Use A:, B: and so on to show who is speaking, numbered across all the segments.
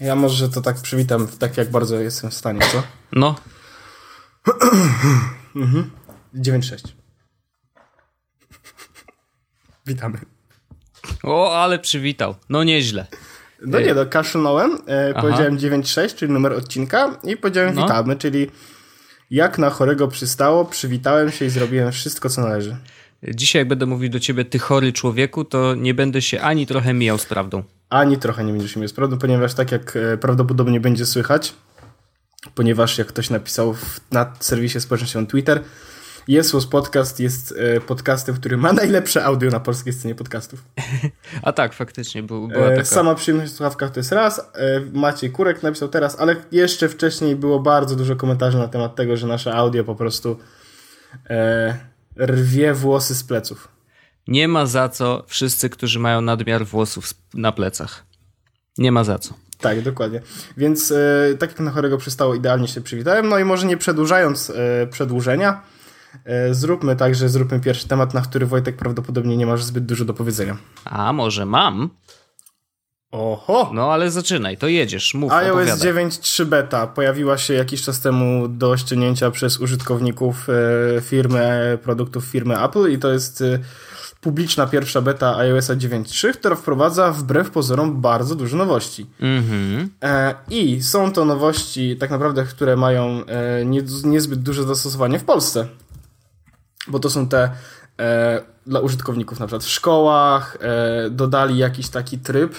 A: Ja może to tak przywitam, tak jak bardzo jestem w stanie, co?
B: No.
A: mhm. 9-6. Witamy.
B: O, ale przywitał. No nieźle.
A: No nie, no kaszlnąłem, e, powiedziałem 9-6, czyli numer odcinka i powiedziałem no. witamy, czyli jak na chorego przystało, przywitałem się i zrobiłem wszystko, co należy.
B: Dzisiaj jak będę mówił do ciebie, ty chory człowieku, to nie będę się ani trochę mijał z prawdą.
A: Ani trochę nie będziesz mijał z prawdą, ponieważ tak jak e, prawdopodobnie będzie słychać, ponieważ jak ktoś napisał w, na serwisie społecznościowym Twitter, Jesus Podcast jest e, podcastem, który ma najlepsze audio na polskiej scenie podcastów.
B: A tak, faktycznie. Był,
A: była taka... Sama przyjemność w słuchawkach to jest raz. E, Maciej Kurek napisał teraz, ale jeszcze wcześniej było bardzo dużo komentarzy na temat tego, że nasze audio po prostu e, rwie włosy z pleców.
B: Nie ma za co wszyscy, którzy mają nadmiar włosów na plecach. Nie ma za co.
A: Tak, dokładnie. Więc e, tak jak na chorego przystało, idealnie się przywitałem. No i może nie przedłużając e, przedłużenia, E, zróbmy tak, że zróbmy pierwszy temat, na który Wojtek prawdopodobnie nie masz zbyt dużo do powiedzenia.
B: A może mam?
A: Oho!
B: No ale zaczynaj, to jedziesz, mów,
A: iOS 9.3 beta pojawiła się jakiś czas temu do ściągnięcia przez użytkowników firmy, produktów firmy Apple i to jest publiczna pierwsza beta iOS 9.3, która wprowadza wbrew pozorom bardzo dużo nowości.
B: Mm-hmm.
A: I są to nowości tak naprawdę, które mają niezbyt duże zastosowanie w Polsce bo to są te e, dla użytkowników na przykład w szkołach, e, dodali jakiś taki tryb,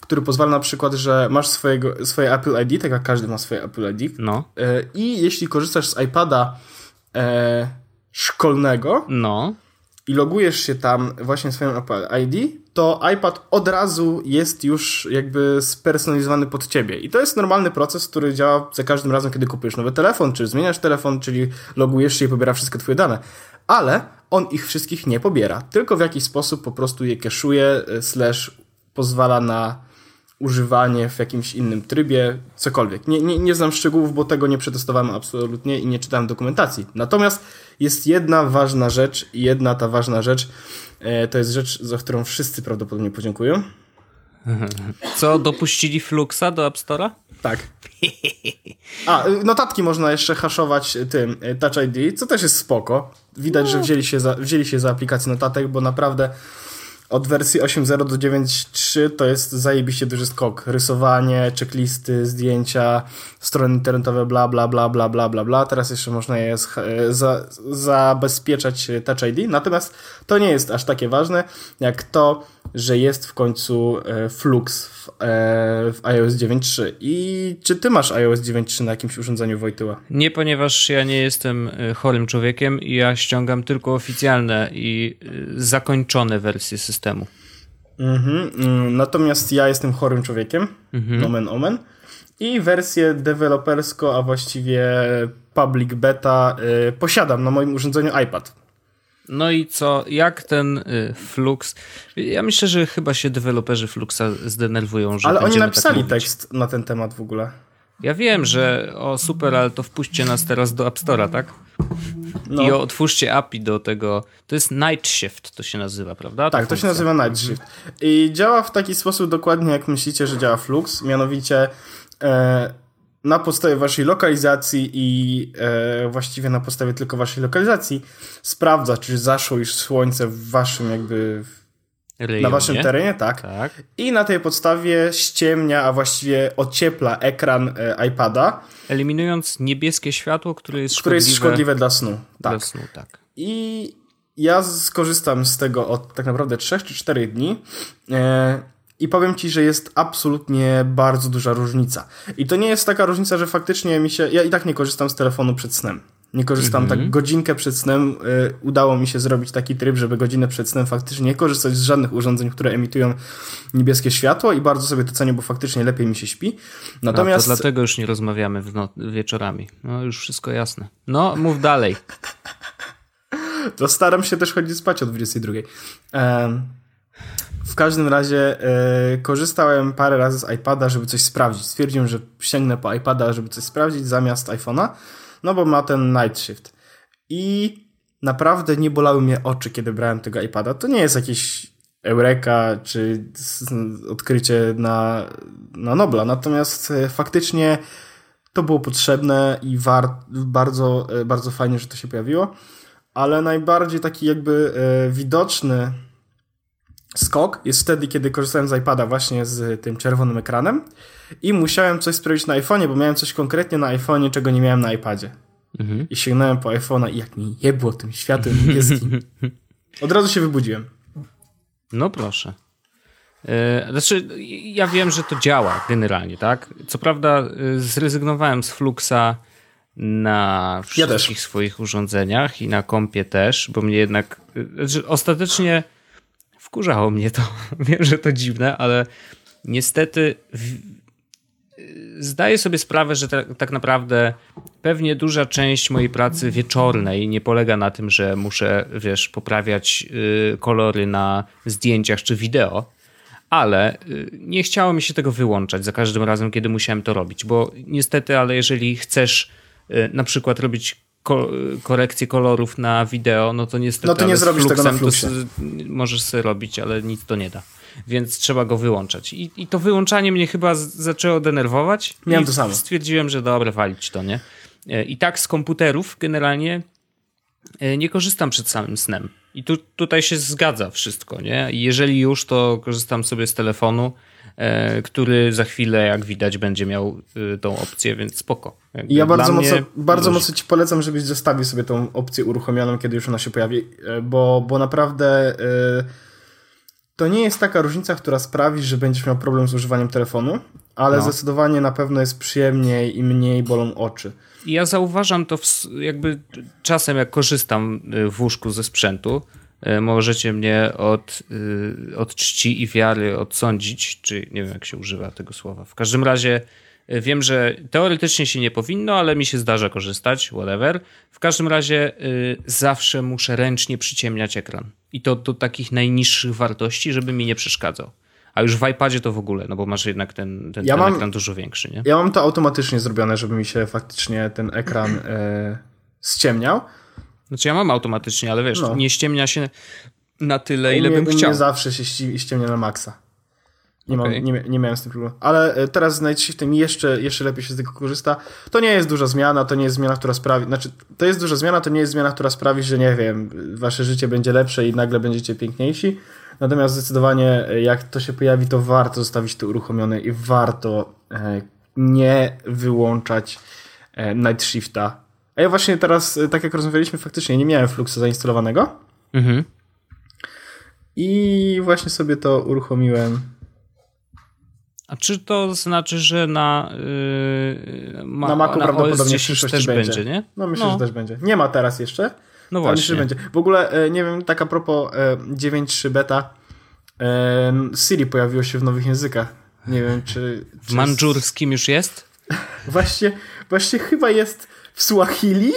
A: który pozwala na przykład, że masz swojego, swoje Apple ID, tak jak każdy ma swoje Apple ID.
B: No.
A: E, I jeśli korzystasz z iPada e, szkolnego
B: no.
A: I logujesz się tam właśnie swoim Apple ID, to iPad od razu jest już jakby spersonalizowany pod ciebie. I to jest normalny proces, który działa za każdym razem, kiedy kupujesz nowy telefon, czy zmieniasz telefon, czyli logujesz się i pobiera wszystkie twoje dane ale on ich wszystkich nie pobiera, tylko w jakiś sposób po prostu je keszuje, e, slash pozwala na używanie w jakimś innym trybie, cokolwiek. Nie, nie, nie znam szczegółów, bo tego nie przetestowałem absolutnie i nie czytałem dokumentacji. Natomiast jest jedna ważna rzecz i jedna ta ważna rzecz e, to jest rzecz, za którą wszyscy prawdopodobnie podziękują.
B: Co, dopuścili Fluxa do App Store'a?
A: Tak. A, notatki można jeszcze haszować tym y, Touch ID, co też jest spoko. Widać, że no. wzięli się za, wzięli się za aplikację notatek, bo naprawdę od wersji 8.0 do 9.3 to jest zajebiście duży skok. Rysowanie, checklisty, zdjęcia, strony internetowe, bla, bla, bla, bla, bla, bla, bla. Teraz jeszcze można je za, zabezpieczać Touch ID. Natomiast to nie jest aż takie ważne, jak to, że jest w końcu e, Flux w, e, w iOS 9.3. I czy ty masz iOS 9.3 na jakimś urządzeniu Wojtyła?
B: Nie, ponieważ ja nie jestem e, chorym człowiekiem i ja ściągam tylko oficjalne i zakończone wersje systemu.
A: Mhm. Mm, natomiast ja jestem chorym człowiekiem, mhm. omen omen. I wersję dewelopersko, a właściwie public beta posiadam na moim urządzeniu iPad.
B: No i co, jak ten y, Flux? Ja myślę, że chyba się deweloperzy Fluxa zdenerwują, że
A: Ale oni
B: tak
A: napisali
B: tak
A: tekst na ten temat w ogóle.
B: Ja wiem, że o super, ale to wpuśćcie nas teraz do App Store'a, tak? No. I otwórzcie API do tego. To jest Night Shift, to się nazywa, prawda?
A: Tak, to się nazywa Night Shift. I działa w taki sposób dokładnie, jak myślicie, że działa Flux. Mianowicie e, na podstawie waszej lokalizacji i e, właściwie na podstawie tylko waszej lokalizacji sprawdza, czy zaszło już słońce w waszym jakby Rejonie. na waszym terenie, tak.
B: tak.
A: I na tej podstawie ściemnia, a właściwie ociepla ekran e, iPada.
B: Eliminując niebieskie światło, które jest
A: które
B: szkodliwe,
A: jest szkodliwe dla snu. Tak.
B: Dla snu, tak.
A: I ja skorzystam z tego od tak naprawdę 3 czy 4 dni. E, i powiem ci, że jest absolutnie bardzo duża różnica. I to nie jest taka różnica, że faktycznie mi się. Ja i tak nie korzystam z telefonu przed snem. Nie korzystam tak godzinkę przed snem. Y, udało mi się zrobić taki tryb, żeby godzinę przed snem faktycznie nie korzystać z żadnych urządzeń, które emitują niebieskie światło i bardzo sobie to cenię, bo faktycznie lepiej mi się śpi.
B: Natomiast... No, to dlatego już nie rozmawiamy w no wieczorami. No już wszystko jasne. No, mów dalej.
A: to staram się też chodzić spać o 22. Um, w każdym razie e, korzystałem parę razy z iPada, żeby coś sprawdzić. Stwierdziłem, że sięgnę po iPada, żeby coś sprawdzić zamiast iPhone'a, no bo ma ten Night Shift. I naprawdę nie bolały mnie oczy, kiedy brałem tego iPada. To nie jest jakieś Eureka, czy odkrycie na, na Nobla. Natomiast e, faktycznie to było potrzebne i war, bardzo, e, bardzo fajnie, że to się pojawiło. Ale najbardziej taki jakby widoczny skok jest wtedy, kiedy korzystałem z iPada właśnie z tym czerwonym ekranem i musiałem coś sprawdzić na iPhone'ie, bo miałem coś konkretnie na iPhone'ie, czego nie miałem na iPadzie. Mhm. I sięgnąłem po iPhone'a i jak mi jebło tym światłem niebieskim. Od razu się wybudziłem.
B: No proszę. E, znaczy, ja wiem, że to działa generalnie, tak? Co prawda, e, zrezygnowałem z Fluxa na wszystkich ja swoich urządzeniach i na kompie też, bo mnie jednak. E, znaczy, ostatecznie wkurzało mnie to. Wiem, że to dziwne, ale niestety zdaję sobie sprawę, że tak, tak naprawdę pewnie duża część mojej pracy wieczornej nie polega na tym, że muszę, wiesz, poprawiać y, kolory na zdjęciach czy wideo, ale y, nie chciało mi się tego wyłączać za każdym razem, kiedy musiałem to robić, bo niestety, ale jeżeli chcesz y, na przykład robić ko korekcję kolorów na wideo, no to niestety.
A: No to nie zrobisz tego na fluxie.
B: możesz sobie robić, ale nic to nie da. Więc trzeba go wyłączać. I, i to wyłączanie mnie chyba zaczęło denerwować.
A: Miałem to samo.
B: Stwierdziłem, że dobra, walić to, nie? E, I tak z komputerów generalnie e, nie korzystam przed samym snem. I tu, tutaj się zgadza wszystko, nie? I jeżeli już, to korzystam sobie z telefonu, który za chwilę, jak widać, będzie miał e, tą opcję, więc spoko.
A: Jakby ja bardzo, mocno, bardzo mocno ci polecam, żebyś zostawił sobie tą opcję uruchomioną, kiedy już ona się pojawi, e, bo, bo naprawdę e, to nie jest taka różnica, która sprawi, że będziesz miał problem z używaniem telefonu, ale no. zdecydowanie na pewno jest przyjemniej i mniej bolą oczy.
B: Ja zauważam to w, jakby czasem, jak korzystam w łóżku ze sprzętu, możecie mnie od, y, od czci i wiary odsądzić, czy nie wiem, jak się używa tego słowa. W każdym razie wiem, że teoretycznie się nie powinno, ale mi się zdarza korzystać, whatever. W każdym razie zawsze muszę ręcznie przyciemniać ekran. I to do takich najniższych wartości, żeby mi nie przeszkadzał. A już w iPadzie to w ogóle, no bo masz jednak ten, ten, ja ten mam, ekran dużo większy, nie?
A: Ja mam to automatycznie zrobione, żeby mi się faktycznie ten ekran e, ściemniał.
B: Znaczy ja mam automatycznie, ale wiesz, no. nie ściemnia się na tyle, ile mnie, bym chciał.
A: Nie zawsze się ściemnia na maksa. Nie, okay. mam, nie, nie miałem z tym problemu. Ale e, teraz z Night Shiftem jeszcze, jeszcze lepiej się z tego korzysta. To nie jest duża zmiana, to nie jest zmiana, która sprawi... Znaczy, to jest duża zmiana, to nie jest zmiana, która sprawi, że nie wiem, wasze życie będzie lepsze i nagle będziecie piękniejsi. Natomiast zdecydowanie e, jak to się pojawi, to warto zostawić to uruchomione i warto e, nie wyłączać Night Shifta. A ja właśnie teraz, tak jak rozmawialiśmy, faktycznie nie miałem Fluxa zainstalowanego. Mhm. I właśnie sobie to uruchomiłem.
B: A czy to znaczy, że na,
A: yy, ma, na Macu na prawdopodobnie w
B: też będzie. będzie, nie?
A: No myślę, no. że też będzie. Nie ma teraz jeszcze. No właśnie. Będzie. W ogóle, e, nie wiem, tak a propos 9.3 e, beta, e, Siri pojawiło się w nowych językach. Nie wiem, czy...
B: czy w mandżurskim już jest?
A: właśnie, właśnie chyba jest w Swahili.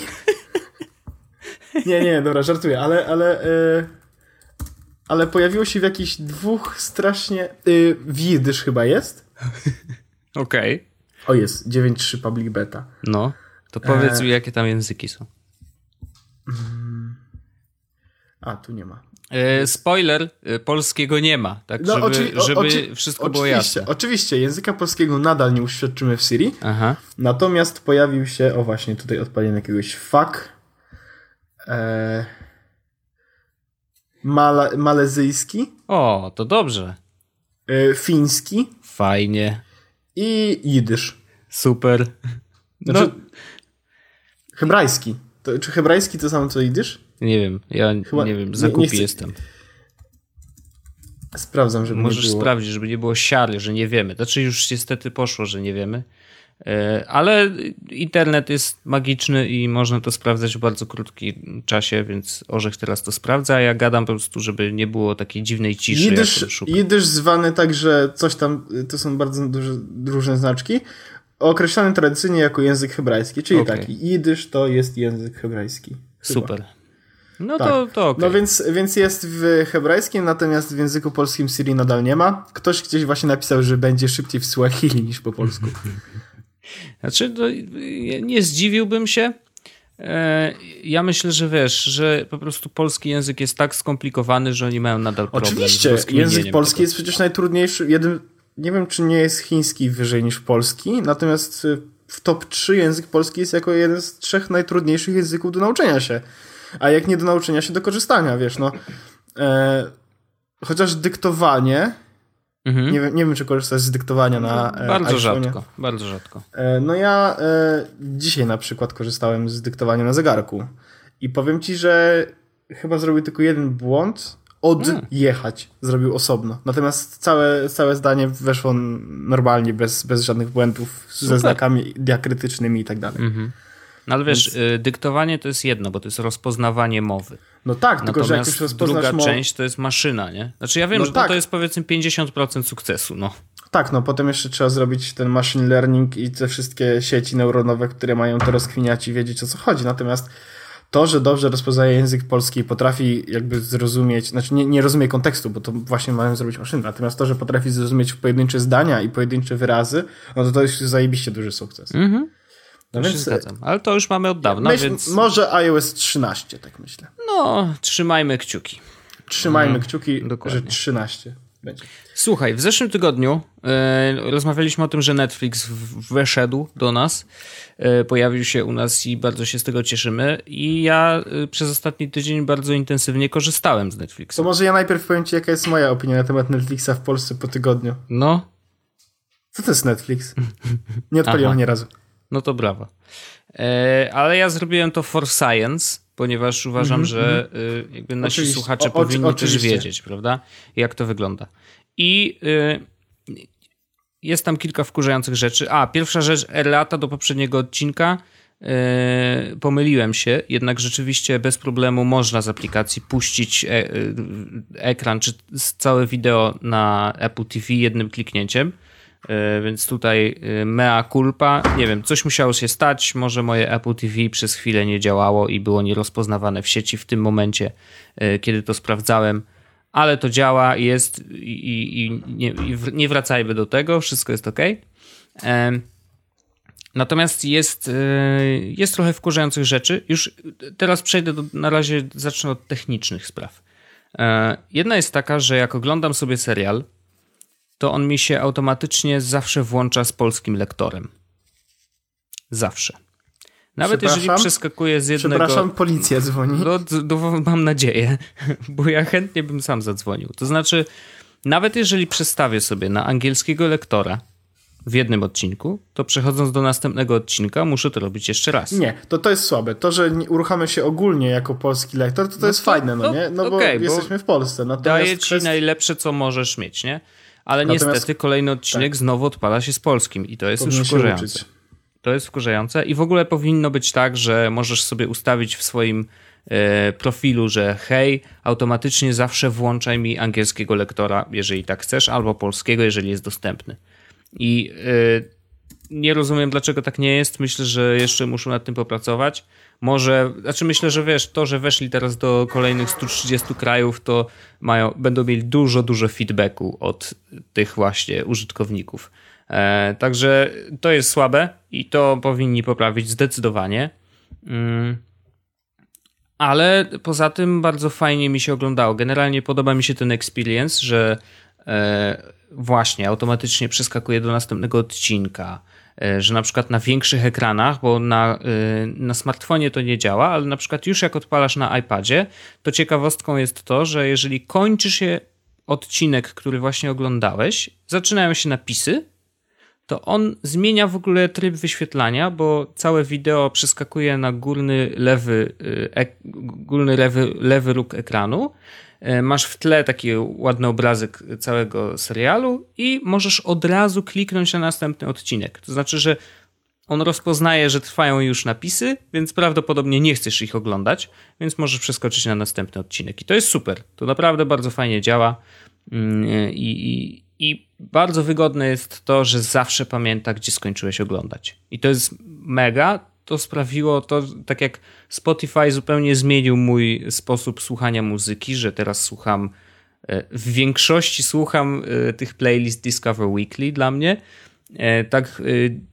A: nie, nie, dobra, żartuję, ale, ale, ale pojawiło się w jakichś dwóch strasznie... Yy, chyba jest.
B: Okej. Okay.
A: O jest, 9.3 public beta.
B: No, to powiedz mi, jakie tam języki są. Mm.
A: A, tu nie ma.
B: E, spoiler, e, polskiego nie ma, tak? No, żeby, żeby oczy, wszystko było jasne.
A: Oczywiście, języka polskiego nadal nie uświadczymy w Siri. Aha. Natomiast pojawił się, o właśnie, tutaj odpalenie jakiegoś fuck. E, mala, malezyjski.
B: O, to dobrze.
A: E, fiński.
B: Fajnie.
A: I jidysz.
B: Super.
A: Znaczy, no. Hebrajski. To, czy hebrajski to samo co jidysz?
B: Nie wiem, ja Chyba nie wiem, zakupi nie, jestem.
A: Sprawdzam, żeby
B: Możesz
A: nie było.
B: sprawdzić, żeby nie było siary, że nie wiemy. Znaczy już niestety poszło, że nie wiemy. E, ale internet jest magiczny i można to sprawdzać w bardzo krótkim czasie, więc Orzech teraz to sprawdza, a ja gadam po prostu, żeby nie było takiej dziwnej ciszy.
A: Jidysz, jidysz zwany także coś tam, to są bardzo duże, różne znaczki, określany tradycyjnie jako język hebrajski, czyli okay. taki jidysz to jest język hebrajski.
B: Chyba. Super. No tak. to, to okay.
A: No więc, więc jest w hebrajskim, natomiast w języku polskim Siri nadal nie ma. Ktoś gdzieś właśnie napisał, że będzie szybciej w Swahili niż po polsku.
B: Znaczy, no, nie zdziwiłbym się, E, ja myślę, że wiesz, że po prostu polski język jest tak skomplikowany, że oni mają nadal problem.
A: Oczywiście, język polski tego. jest przecież najtrudniejszy. Jeden, nie wiem, czy nie jest chiński wyżej niż polski, natomiast w top 3 język polski jest jako jeden z trzech najtrudniejszych języków do nauczenia się. A jak nie do nauczenia się, do korzystania, wiesz, no. E, chociaż dyktowanie Mhm. Nie, wiem, nie wiem, czy korzystasz z dyktowania na
B: e, Bardzo rzadko, bardzo rzadko.
A: E, no ja e, dzisiaj na przykład korzystałem z dyktowania na zegarku i powiem ci, że chyba zrobił tylko jeden błąd, odjechać zrobił osobno. Natomiast całe, całe zdanie weszło normalnie, bez, bez żadnych błędów, Super. ze znakami diakrytycznymi i tak dalej. Mhm.
B: No ale wiesz, Więc... Y, dyktowanie to jest jedno, bo to jest rozpoznawanie mowy.
A: No tak, tylko
B: Natomiast
A: że jak już rozpoznasz
B: druga część to jest maszyna, nie? Znaczy ja wiem, no że tak. to jest powiedzmy 50% sukcesu, no.
A: Tak, no potem jeszcze trzeba zrobić ten machine learning i te wszystkie sieci neuronowe, które mają to rozkminiać i wiedzieć o co chodzi. Natomiast to, że dobrze rozpoznaje język polski i potrafi jakby zrozumieć, znaczy nie, nie rozumie kontekstu, bo to właśnie mają zrobić maszyny, natomiast to, że potrafi zrozumieć pojedyncze zdania i pojedyncze wyrazy, no to to jest zajebiście duży sukces. Mhm.
B: No więc, zgadzam. Ale to już mamy od dawna, myśl, więc...
A: Może iOS 13, tak myślę.
B: No, trzymajmy kciuki.
A: Trzymajmy mhm. kciuki, Dokładnie. że 13 będzie.
B: Słuchaj, w zeszłym tygodniu e, rozmawialiśmy o tym, że Netflix weszedł do nas, e, pojawił się u nas i bardzo się z tego cieszymy. I ja e, przez ostatni tydzień bardzo intensywnie korzystałem z Netflixa.
A: To może ja najpierw powiem Ci, jaka jest moja opinia na temat Netflixa w Polsce po tygodniu.
B: No.
A: Co to jest Netflix? Nie odpaliłem ani razu.
B: No to brawo. E, ale ja zrobiłem to for science, ponieważ uważam, mm -hmm, że y, jakby nasi oczywiście, słuchacze o, powinni oczywiście. też wiedzieć, prawda, jak to wygląda. I y, jest tam kilka wkurzających rzeczy. A, pierwsza rzecz, errata do poprzedniego odcinka. Yy, pomyliłem się, jednak rzeczywiście bez problemu można z aplikacji puścić e, ekran czy całe wideo na Apple TV jednym kliknięciem. E, więc tutaj e, mea culpa. Nie wiem, coś musiało się stać. Może moje Apple TV przez chwilę nie działało i było nierozpoznawane w sieci w tym momencie, e, kiedy to sprawdzałem. Ale to działa, jest i, i, nie, i nie wracajmy do tego, wszystko jest ok. Natomiast jest, jest trochę wkurzających rzeczy. Już teraz przejdę do, na razie zacznę od technicznych spraw. Jedna jest taka, że jak oglądam sobie serial, to on mi się automatycznie zawsze włącza z polskim lektorem. Zawsze. Nawet jeżeli przeskakuje z jednego...
A: Przepraszam, policja dzwoni.
B: No, mam nadzieję, bo ja chętnie bym sam zadzwonił. To znaczy, nawet jeżeli przestawię sobie na angielskiego lektora w jednym odcinku, to przechodząc do następnego odcinka muszę to robić jeszcze raz.
A: Nie, to to jest słabe. To, że uruchamia się ogólnie jako polski lektor, to to no jest to, fajne, no nie? No okay, bo jesteśmy w Polsce.
B: Natomiast daje ci kwest... najlepsze, co możesz mieć, nie? Ale Natomiast, niestety kolejny odcinek tak. znowu odpala się z polskim i to jest Powinien już wkurzające. To jest wkurzające i w ogóle powinno być tak, że możesz sobie ustawić w swoim e, profilu, że hej, automatycznie zawsze włączaj mi angielskiego lektora, jeżeli tak chcesz, albo polskiego, jeżeli jest dostępny. I e, nie rozumiem, dlaczego tak nie jest. Myślę, że jeszcze muszą nad tym popracować. Może, znaczy myślę, że wiesz, to, że weszli teraz do kolejnych 130 krajów, to mają, będą mieli dużo, dużo feedbacku od tych właśnie użytkowników. E, także to jest słabe i to powinni poprawić zdecydowanie. Mm. Ale poza tym bardzo fajnie mi się oglądało. Generalnie podoba mi się ten experience, że e, właśnie automatycznie przeskakuje do następnego odcinka że na przykład na większych ekranach, bo na, e, na smartfonie to nie działa, ale na przykład już jak odpalasz na iPadzie, to ciekawostką jest to, że jeżeli kończy się odcinek, który właśnie oglądałeś, zaczynają się napisy, to on zmienia w ogóle tryb wyświetlania, bo całe wideo przeskakuje na górny lewy, e, górny lewy, lewy róg ekranu E, masz w tle taki ładny obrazek całego serialu i możesz od razu kliknąć na następny odcinek. To znaczy, że on rozpoznaje, że trwają już napisy, więc prawdopodobnie nie chcesz ich oglądać, więc możesz przeskoczyć na następny odcinek. I to jest super. To naprawdę bardzo fajnie działa. Mm, I, i, I, bardzo wygodne jest to, że zawsze pamięta, gdzie skończyłeś oglądać. I to jest mega to sprawiło to, tak jak Spotify zupełnie zmienił mój sposób słuchania muzyki, że teraz słucham, e, w większości słucham e, tych playlist Discover Weekly dla mnie. E, tak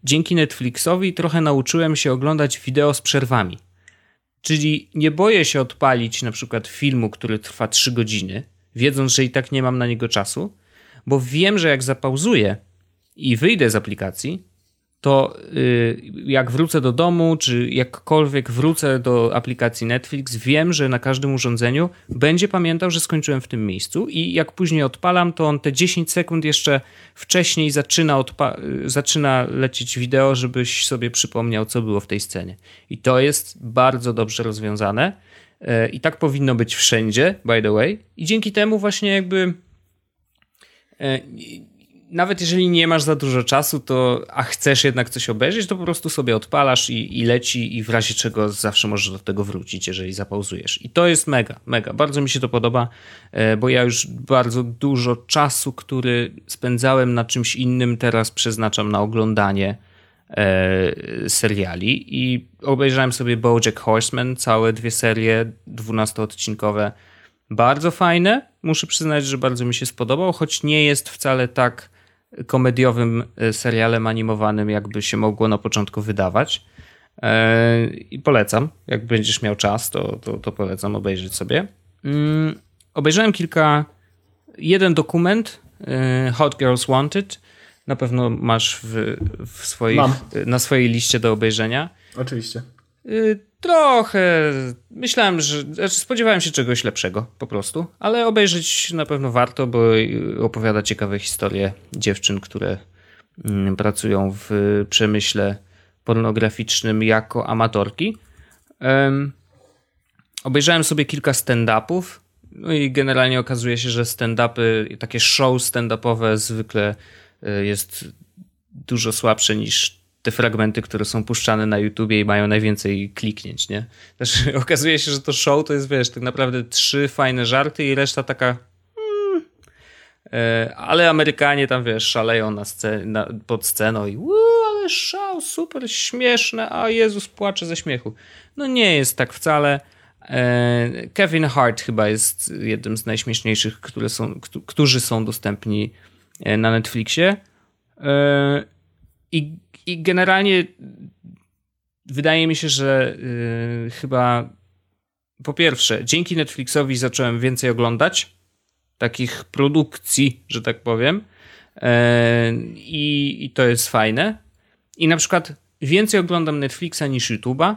B: dzięki Netflixowi trochę nauczyłem się oglądać wideo z przerwami. Czyli nie boję się odpalić na przykład filmu, który trwa 3 godziny, wiedząc, że i tak nie mam na niego czasu, bo wiem, że jak zapauzuję i wyjdę z aplikacji, to y, jak wrócę do domu, czy jakkolwiek wrócę do aplikacji Netflix, wiem, że na każdym urządzeniu będzie pamiętał, że skończyłem w tym miejscu i jak później odpalam, to on te 10 sekund jeszcze wcześniej zaczyna, y, zaczyna lecieć wideo, żebyś sobie przypomniał, co było w tej scenie. I to jest bardzo dobrze rozwiązane y, i tak powinno być wszędzie, by the way. I dzięki temu właśnie jakby nawet jeżeli nie masz za dużo czasu, to a chcesz jednak coś obejrzeć, to po prostu sobie odpalasz i, i leci i w razie czego zawsze możesz do tego wrócić, jeżeli zapauzujesz. I to jest mega, mega. Bardzo mi się to podoba, e, bo ja już bardzo dużo czasu, który spędzałem na czymś innym, teraz przeznaczam na oglądanie e, seriali i obejrzałem sobie BoJack Horseman, całe dwie serie, 12-odcinkowe. Bardzo fajne. Muszę przyznać, że bardzo mi się spodobał, choć nie jest wcale tak komediowym e, serialem animowanym, jakby się mogło na początku wydawać. E, I polecam, jak będziesz miał czas, to, to, to polecam obejrzeć sobie. Mm, obejrzałem kilka, jeden dokument, e, Hot Girls Wanted. Na pewno masz w, w swoich, na swojej liście do obejrzenia.
A: Oczywiście.
B: Trochę. Myślałem, że. Znaczy spodziewałem się czegoś lepszego po prostu, ale obejrzeć na pewno warto, bo opowiada ciekawe historie dziewczyn, które mm, pracują w przemyśle pornograficznym jako amatorki. Um, obejrzałem sobie kilka stand-upów. No i generalnie okazuje się, że stand-upy, takie show stand-upowe zwykle y, jest dużo słabsze niż te fragmenty, które są puszczane na YouTubie i mają najwięcej kliknięć, nie? Też okazuje się, że to show to jest, wiesz, tak naprawdę trzy fajne żarty i reszta taka hmm, e, ale Amerykanie tam, wiesz, szaleją na scen na, pod sceną i ale szał, super, śmieszne, a Jezus płacze ze śmiechu. No nie jest tak wcale. E, Kevin Hart chyba jest jednym z najśmieszniejszych, które są, którzy są dostępni e, na Netflixie. I i generalnie wydaje mi się, że yy, chyba po pierwsze, dzięki Netflixowi zacząłem więcej oglądać takich produkcji, że tak powiem. Yy, i, to jest fajne. I na przykład więcej oglądam Netflixa niż YouTube'a,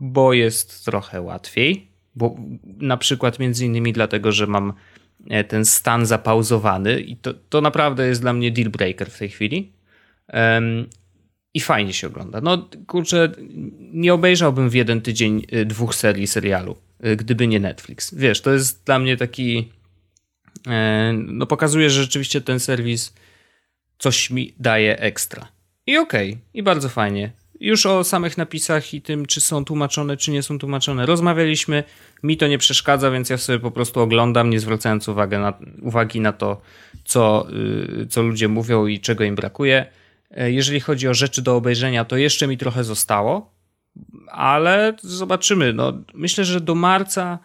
B: bo jest trochę łatwiej. Bo na przykład między innymi dlatego, że mam e, ten stan zapauzowany i to, to naprawdę jest dla mnie deal breaker w tej chwili i fajnie się ogląda. No kurczę, nie obejrzałbym w jeden tydzień y, dwóch serii serialu, y, gdyby nie Netflix. Wiesz, to jest dla mnie taki e, no pokazuje, że rzeczywiście ten serwis coś mi daje ekstra. I okej, okay, i bardzo fajnie. Już o samych napisach i tym, czy są tłumaczone, czy nie są tłumaczone, rozmawialiśmy. Mi to nie przeszkadza, więc ja sobie po prostu oglądam, nie zwracając uwagi na, uwagi na to, co, y, co ludzie mówią i czego im brakuje. E, jeżeli chodzi o rzeczy do obejrzenia, to jeszcze mi trochę zostało, ale zobaczymy. No, myślę, że do marca,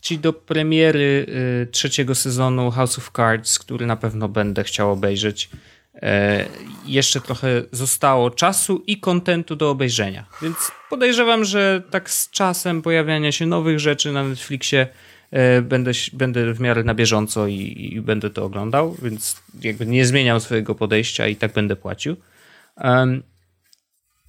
B: czyli do premiery y, trzeciego sezonu House of Cards, który na pewno będę chciał obejrzeć, e, jeszcze trochę zostało czasu i kontentu do obejrzenia. Więc podejrzewam, że tak z czasem pojawiania się nowych rzeczy na Netflixie e, będę, będę w miarę na bieżąco i, i będę to oglądał, więc jakby nie zmieniam swojego podejścia i tak będę płacił.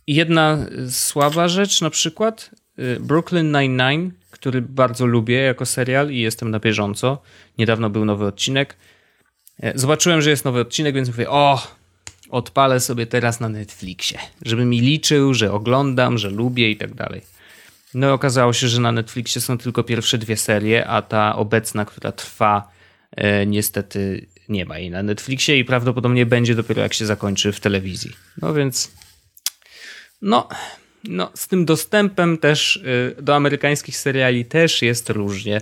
B: Jedna słaba rzecz, na przykład y, Brooklyn Nine-Nine, który bardzo lubię jako serial i jestem na bieżąco. Niedawno był nowy odcinek. E, zobaczyłem, że jest nowy odcinek, więc mówię, o, odpalę sobie teraz na Netflixie, żeby mi liczył, że oglądam, że lubię i tak dalej. No i okazało się, że na Netflixie są tylko pierwsze dwie serie, a ta obecna, która trwa, e, niestety nie ma jej na Netflixie i prawdopodobnie będzie dopiero jak się zakończy w telewizji. No więc no, no z tym dostępem też y, do amerykańskich seriali też jest różnie.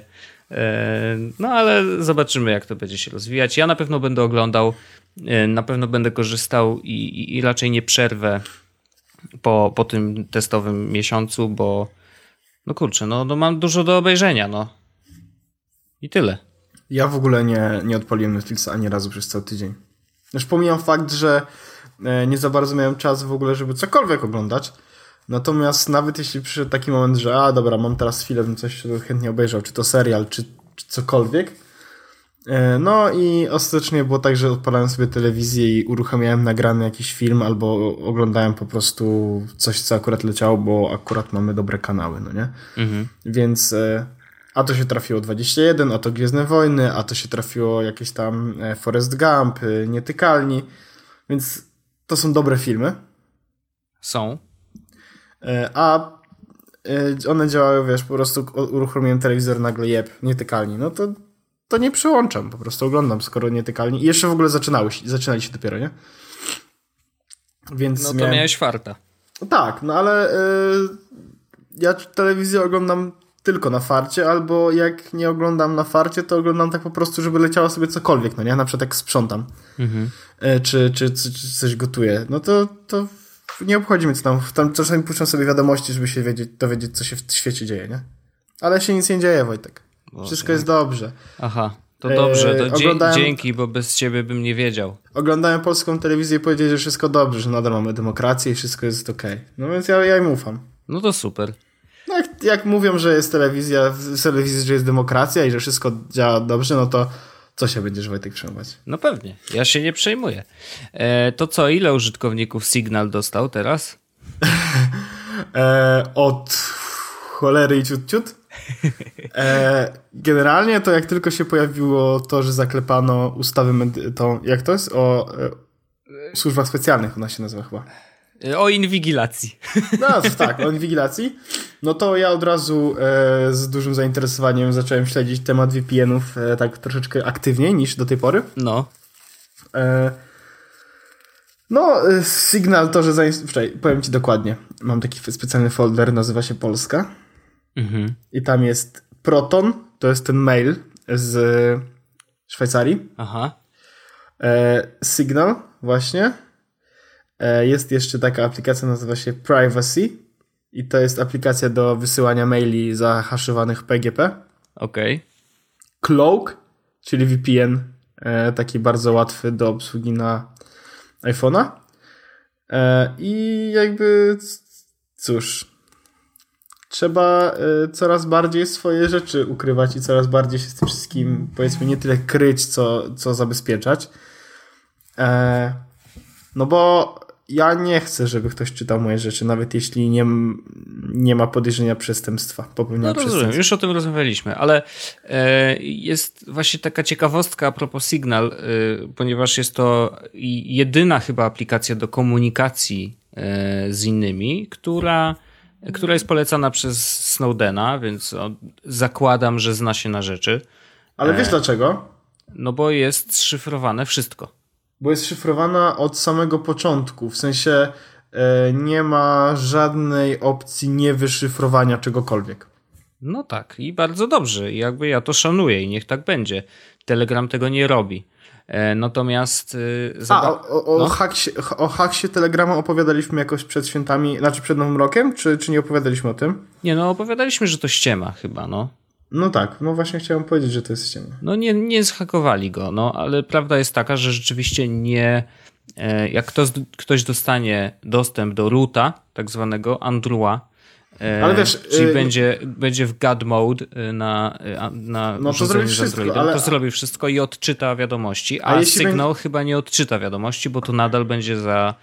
B: E, no ale zobaczymy, jak to będzie się rozwijać. Ja na pewno będę oglądał, e, na pewno będę korzystał i, i, i raczej nie przerwę po, po tym testowym miesiącu, bo no kurczę, no, no mam dużo do obejrzenia, no. I tyle.
A: Ja w ogóle nie, nie odpaliłem Netflixa ani razu przez cały tydzień. Już pomijam fakt, że e, nie za bardzo miałem czas w ogóle, żeby cokolwiek oglądać, Natomiast nawet jeśli przyszedł taki moment, że a dobra, mam teraz chwilę, bym coś chętnie obejrzał, czy to serial, czy, czy cokolwiek, e, no i ostatecznie było tak, że odpalałem sobie telewizję i uruchamiałem nagrany jakiś film albo oglądałem po prostu coś, co akurat leciało, bo akurat mamy dobre kanały, no nie? Mhm. Więc e, a to się trafiło 21, a to Gwiezdne Wojny, a to się trafiło jakieś tam e, Forest Gump, Nietykalni, więc to są dobre filmy.
B: Są.
A: E, a e, one działały, wiesz, po prostu uruchomiłem telewizor, nagle jeb, nietykalni. No to, to nie przyłączam, po prostu oglądam, skoro nietykalni. I jeszcze w ogóle zaczynały, zaczynali się dopiero, nie?
B: Więc no to miałem... miałeś farta.
A: Tak, no ale yy, ja telewizję oglądam tylko na farcie, albo jak nie oglądam na farcie, to oglądam tak po prostu, żeby leciało sobie cokolwiek, no nie? Na przykład jak sprzątam, mhm. yy, czy, czy, czy, czy, coś gotuję, no to, to nie obchodzi mnie co tam, tam czasami puszczam sobie wiadomości, żeby się wiedzieć, dowiedzieć, co się w świecie dzieje, nie? Ale się nic nie dzieje, Wojtek. Wszystko jest dobrze.
B: Aha, to dobrze, to oglądałem... dzięki, bo bez ciebie bym nie wiedział.
A: Oglądałem polską telewizję i powiedzieli, że wszystko dobrze, że nadal mamy demokrację i wszystko jest okej. Okay. No więc ja, ja im ufam.
B: No to super.
A: Jak, jak mówią, że jest telewizja, w telewizji, że jest demokracja i że wszystko działa dobrze, no to co się będziesz, Wojtek, przejmować?
B: No pewnie, ja się nie przejmuję. E, to co, ile użytkowników Signal dostał teraz?
A: e, od cholery i ciut ciut. E, generalnie to jak tylko się pojawiło to, że zaklepano ustawy, to jak to jest? O e, służbach specjalnych ona się nazywa chyba.
B: O inwigilacji.
A: No tak, o inwigilacji. No to ja od razu e, z dużym zainteresowaniem zacząłem śledzić temat VPN-ów e, tak troszeczkę aktywniej niż do tej pory.
B: No.
A: E, no, e, Signal to, że zainstallowałem, powiem ci dokładnie. Mam taki specjalny folder, nazywa się Polska. Mhm. I tam jest Proton, to jest ten mail z Szwajcarii.
B: Aha.
A: E, Signal, właśnie. E, jest jeszcze taka aplikacja, nazywa się Privacy i to jest aplikacja do wysyłania maili zahaszowanych PGP.
B: Okej. Okay.
A: Cloak, czyli VPN, e, taki bardzo łatwy do obsługi na iPhone'a. E, I jakby cóż, trzeba coraz bardziej swoje rzeczy ukrywać i coraz bardziej się z tym wszystkim, powiedzmy, nie tyle kryć, co, co zabezpieczać. No bo ja nie chcę, żeby ktoś czytał moje rzeczy, nawet jeśli nie, nie ma podejrzenia przestępstwa, popełnienia no, rozumiem,
B: już o tym rozmawialiśmy, ale e, jest właśnie taka ciekawostka a propos Signal, e, ponieważ jest to jedyna chyba aplikacja do komunikacji e, z innymi, która, która jest polecana przez Snowdena, więc o, zakładam, że zna się na rzeczy.
A: Ale wiesz e, dlaczego?
B: No bo jest szyfrowane wszystko
A: bo jest szyfrowana od samego początku. W sensie e, nie ma żadnej opcji niewyszyfrowania czegokolwiek.
B: No tak, i bardzo dobrze. I jakby ja to szanuję i niech tak będzie. Telegram tego nie robi. E, natomiast.
A: E, A, o, o, no? haksie, o haksie Telegrama opowiadaliśmy jakoś przed świętami, znaczy przed Nowym Rokiem, czy, czy nie opowiadaliśmy o tym?
B: Nie, no opowiadaliśmy, że to ściema chyba, no.
A: No tak, no właśnie chciałem powiedzieć, że to jest ściema.
B: No nie, nie zhakowali go, no ale prawda jest taka, że rzeczywiście nie. E, jak ktoś, ktoś dostanie dostęp do roota, tak zwanego Andrua, e, ale wiesz, czyli yy, będzie, będzie w God mode na, na
A: no to zrobi wszystko,
B: ale... to zrobi wszystko i odczyta wiadomości, a, a Signal będzie... chyba nie odczyta wiadomości, bo to nadal będzie za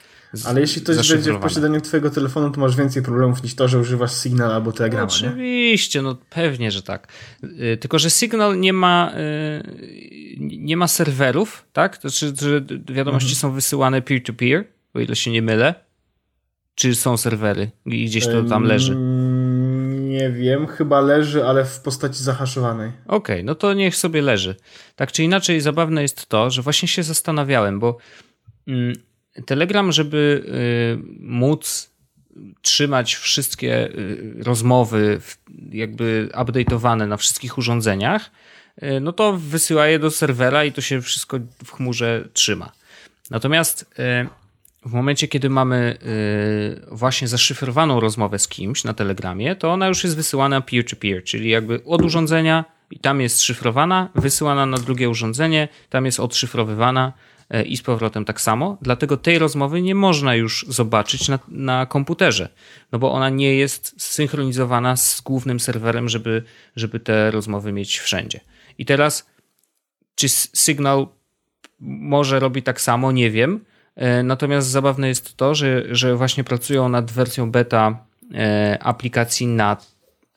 A: ale jeśli ktoś będzie w posiadaniu twojego telefonu, to masz więcej problemów niż to, że używasz Signal albo Telegrama.
B: No, oczywiście, no pewnie, że tak. Y, tylko, że Signal nie ma y, nie ma serwerów, tak? To znaczy, że wiadomości mhm. są wysyłane peer-to-peer, o ile się nie mylę. Czy są serwery i gdzieś to tam leży?
A: Nie wiem, chyba leży, ale w postaci zahaszowanej.
B: Okej, okay, no to niech sobie leży. Tak czy inaczej, zabawne jest to, że właśnie się zastanawiałem, bo mm, Telegram, żeby y, móc trzymać wszystkie y, rozmowy jakby update'owane na wszystkich urządzeniach, y, no to wysyła je do serwera i to się wszystko w chmurze trzyma. Natomiast w momencie, kiedy mamy właśnie zaszyfrowaną rozmowę z kimś na Telegramie, to ona już jest wysyłana peer-to-peer, czyli jakby od urządzenia i tam jest szyfrowana, wysyłana na drugie urządzenie, tam jest odszyfrowywana i z powrotem tak samo. Dlatego tej rozmowy nie można już zobaczyć na, na komputerze, no bo ona nie jest zsynchronizowana z głównym serwerem, żeby, żeby te rozmowy mieć wszędzie. I teraz, czy Signal może robi tak samo, nie wiem. E, natomiast zabawne jest to, że, że właśnie pracują nad wersją beta e, aplikacji na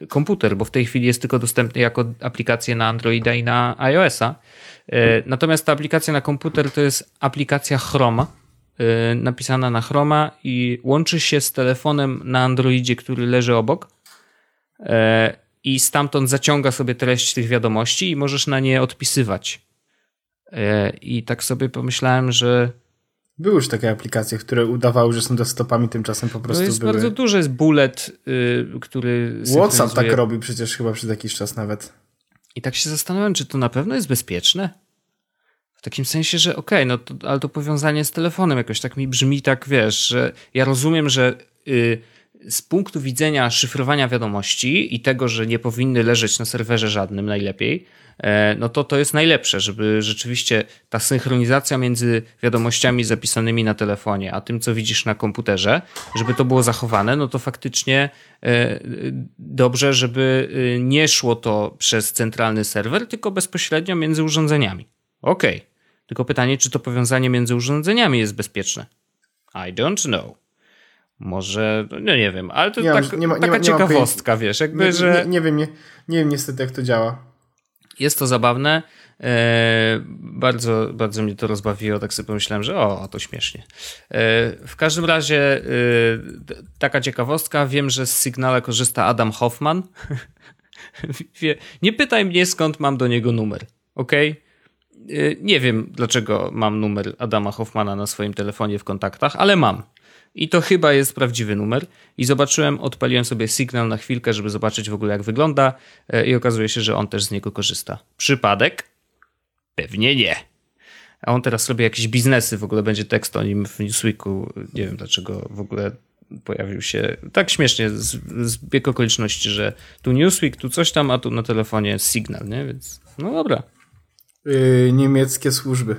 B: komputer, bo w tej chwili jest tylko dostępny jako aplikacja na Androida i na iOS-a. E, natomiast ta aplikacja na komputer to jest aplikacja Chroma, napisana na Chroma i łączy się z telefonem na Androidzie, który leży obok i stamtąd zaciąga sobie treść tych wiadomości i możesz na nie odpisywać. I tak sobie pomyślałem, że
A: były już takie aplikacje, które udawały, że są desktopami, tymczasem po prostu
B: to jest
A: były...
B: bardzo duży jest bullet, yy, który
A: WhatsApp tak robi przecież chyba przez jakiś czas nawet.
B: I tak się zastanawiam, czy to na pewno jest bezpieczne? W takim sensie, że okej, okay, no to, ale to powiązanie z telefonem jakoś tak mi brzmi tak, wiesz, że ja rozumiem, że yy, z punktu widzenia szyfrowania wiadomości i tego, że nie powinny leżeć na serwerze żadnym najlepiej, E, no to to jest najlepsze, żeby rzeczywiście ta synchronizacja między wiadomościami zapisanymi na telefonie, a tym, co widzisz na komputerze, żeby to było zachowane, no to faktycznie e, dobrze, żeby e, nie szło to przez centralny serwer, tylko bezpośrednio między urządzeniami. Okej. Okay. Tylko pytanie, czy to powiązanie między urządzeniami jest bezpieczne? I don't know. Może, no nie wiem, ale to nie tak, nie ma, nie taka ma, ciekawostka, wiesz, jakby, że...
A: Nie, wiem, nie, nie wiem niestety, jak to działa.
B: Jest to zabawne. E, bardzo, bardzo mnie to rozbawiło, tak sobie pomyślałem, że o, to śmiesznie. E, w każdym razie e, taka ciekawostka, wiem, że z Signala korzysta Adam Hoffman. Nie pytaj mnie, skąd mam do niego numer, ok? Nie wiem, dlaczego mam numer Adama Hoffmana na swoim telefonie w kontaktach, ale mam. I to chyba jest prawdziwy numer. I zobaczyłem, odpaliłem sobie sygnał na chwilkę, żeby zobaczyć w ogóle jak wygląda e, i okazuje się, że on też z niego korzysta. Przypadek? Pewnie nie. A on teraz robi jakieś biznesy, w ogóle będzie tekst o nim w Newsweeku. Nie wiem dlaczego w ogóle pojawił się tak śmiesznie z, z bieg okoliczności, że tu Newsweek, tu coś tam, a tu na telefonie Signal, nie? Więc no dobra.
A: Yy, niemieckie służby.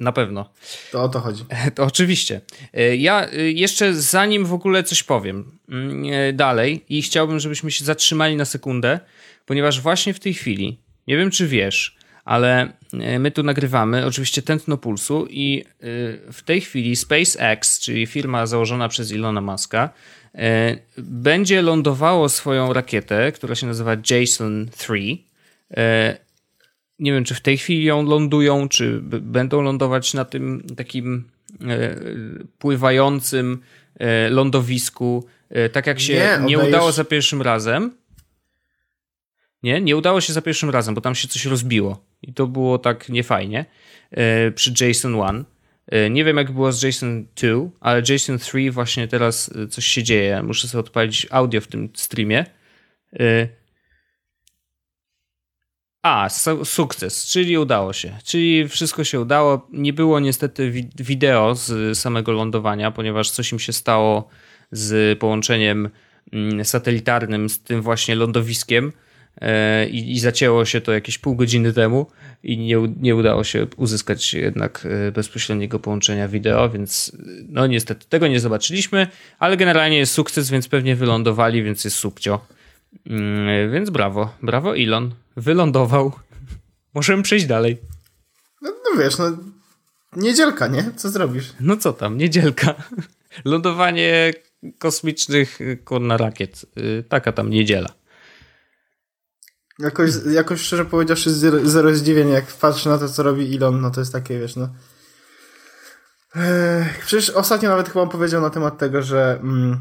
B: Na pewno.
A: To o to chodzi.
B: To oczywiście. E, ja e, jeszcze zanim w ogóle coś powiem mm, e, dalej i chciałbym, żebyśmy się zatrzymali na sekundę, ponieważ właśnie w tej chwili, nie wiem czy wiesz, ale my tu nagrywamy oczywiście tętno pulsu i w tej chwili SpaceX, czyli firma założona przez Ilona Muska, będzie lądowało swoją rakietę, która się nazywa Jason 3 nie wiem, czy w tej chwili ją lądują, czy będą lądować na tym takim e, pływającym e, lądowisku, e, tak jak się nie, nie udało za pierwszym razem. Nie, nie udało się za pierwszym razem, bo tam się coś rozbiło i to było tak niefajnie przy Jason 1. Nie wiem, jak było z Jason 2, ale Jason 3 właśnie teraz coś się dzieje. Muszę sobie odpalić audio w tym streamie. A, sukces, czyli udało się. Czyli wszystko się udało. Nie było niestety wideo z samego lądowania, ponieważ coś im się stało z połączeniem mm, satelitarnym z tym właśnie lądowiskiem e, i, i zacięło się to jakieś pół godziny temu i nie, nie udało się uzyskać jednak e, bezpośredniego połączenia wideo, więc no niestety tego nie zobaczyliśmy, ale generalnie jest sukces, więc pewnie wylądowali, więc jest subcio. Mm, więc brawo, brawo Elon. Wylądował. Możemy przejść dalej.
A: No, no wiesz, no niedzielka, nie? Co zrobisz?
B: No co tam, niedzielka. Lądowanie kosmicznych kurna rakiet. Y, taka tam niedziela.
A: Jakoś, jakoś szczerze powiedziawszy zero, zero zdziwienia, jak patrzę na to, co robi Elon, no to jest takie, wiesz, no... Przecież ostatnio nawet chyba powiedział na temat tego, że mm,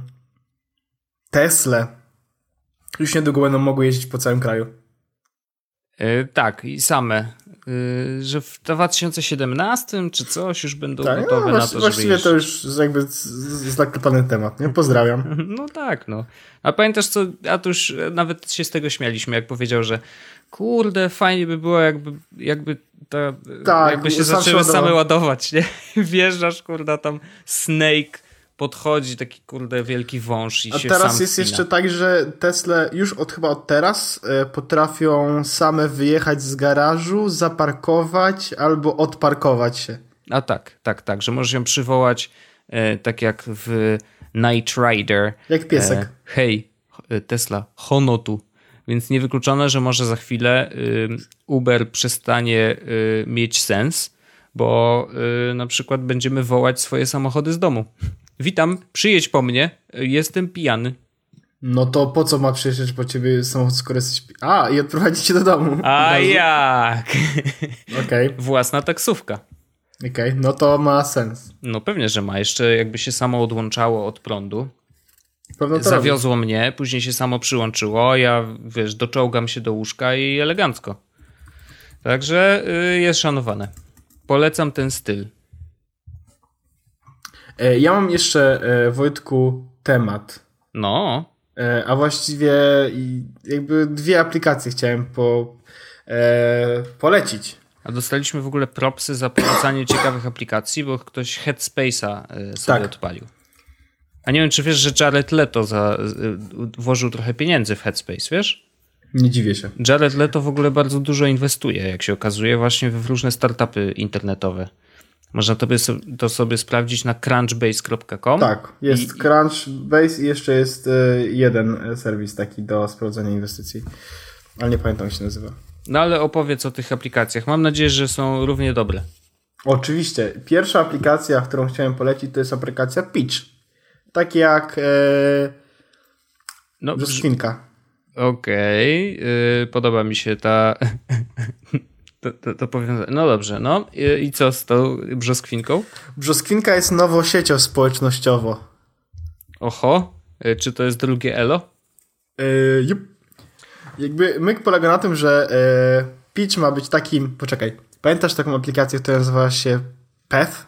A: Tesla już niedługo będą mogły jeździć po całym kraju.
B: Yy, tak, i same. Yy, że w 2017 czy coś już będą tak, gotowe no, na to, żeby
A: Właściwie to już jakby zaklepany temat, nie? Pozdrawiam.
B: No tak, no. A pamiętasz co, a to już nawet się z tego śmialiśmy, jak powiedział, że kurde, fajnie by było jakby, jakby ta, tak, jakby się zaczęły same ładować, nie? Wjeżdżasz, kurde, tam Snake podchodzi taki kurde wielki wąż i A się
A: teraz jest spina. jeszcze tak, że Tesla już od chyba od teraz e, potrafią same wyjechać z garażu, zaparkować albo odparkować się.
B: A tak, tak, tak, że możesz ją przywołać e, tak jak w Night Rider.
A: Jak piesek. E,
B: hej, e, Tesla, honotu. Więc niewykluczone, że może za chwilę y, Uber przestanie y, mieć sens, bo y, na przykład będziemy wołać swoje samochody z domu. Witam, przyjedź po mnie, jestem pijany.
A: No to po co ma przyjeżdżać po ciebie samochód, skoro jesteś... A, i odprowadzić cię do domu.
B: A jak?
A: Okej. Okay.
B: Własna taksówka.
A: Okej, okay, no to ma sens.
B: No pewnie, że ma. Jeszcze jakby się samo odłączało od prądu. Zawiozło robi. mnie, później się samo przyłączyło, ja wiesz, doczołgam się do łóżka i elegancko. Także y, jest szanowane. Polecam ten styl.
A: E, ja mam jeszcze, e, Wojtku, temat.
B: No.
A: E, a właściwie jakby dwie aplikacje chciałem po, polecić.
B: A dostaliśmy w ogóle propsy za polecanie ciekawych aplikacji, bo ktoś Headspace'a sobie tak. odpalił. A nie wiem, czy wiesz, że Jared Leto za, włożył trochę pieniędzy w Headspace, wiesz?
A: Nie dziwię się.
B: Jared Leto w ogóle bardzo dużo inwestuje, jak się okazuje, właśnie w różne startupy internetowe. Można to, to sobie sprawdzić na crunchbase.com.
A: Tak, jest I, Crunchbase i jeszcze jest e, jeden serwis taki do sprawdzania inwestycji. Ale nie pamiętam, jak się nazywa.
B: No ale opowiedz o tych aplikacjach. Mam nadzieję, że są równie dobre.
A: Oczywiście. Pierwsza aplikacja, którą chciałem polecić, to jest aplikacja Pitch. Tak jak e, no.
B: Okej, okay. yy, podoba mi się ta to, to, to powiązanie. No dobrze, no I, i co z tą brzoskwinką?
A: Brzoskwinka jest nową siecią społecznościową.
B: Oho, y, czy to jest drugie elo?
A: Yy, Jakby myk polega na tym, że yy, Pitch ma być takim, poczekaj, pamiętasz taką aplikację, która nazywa się Path?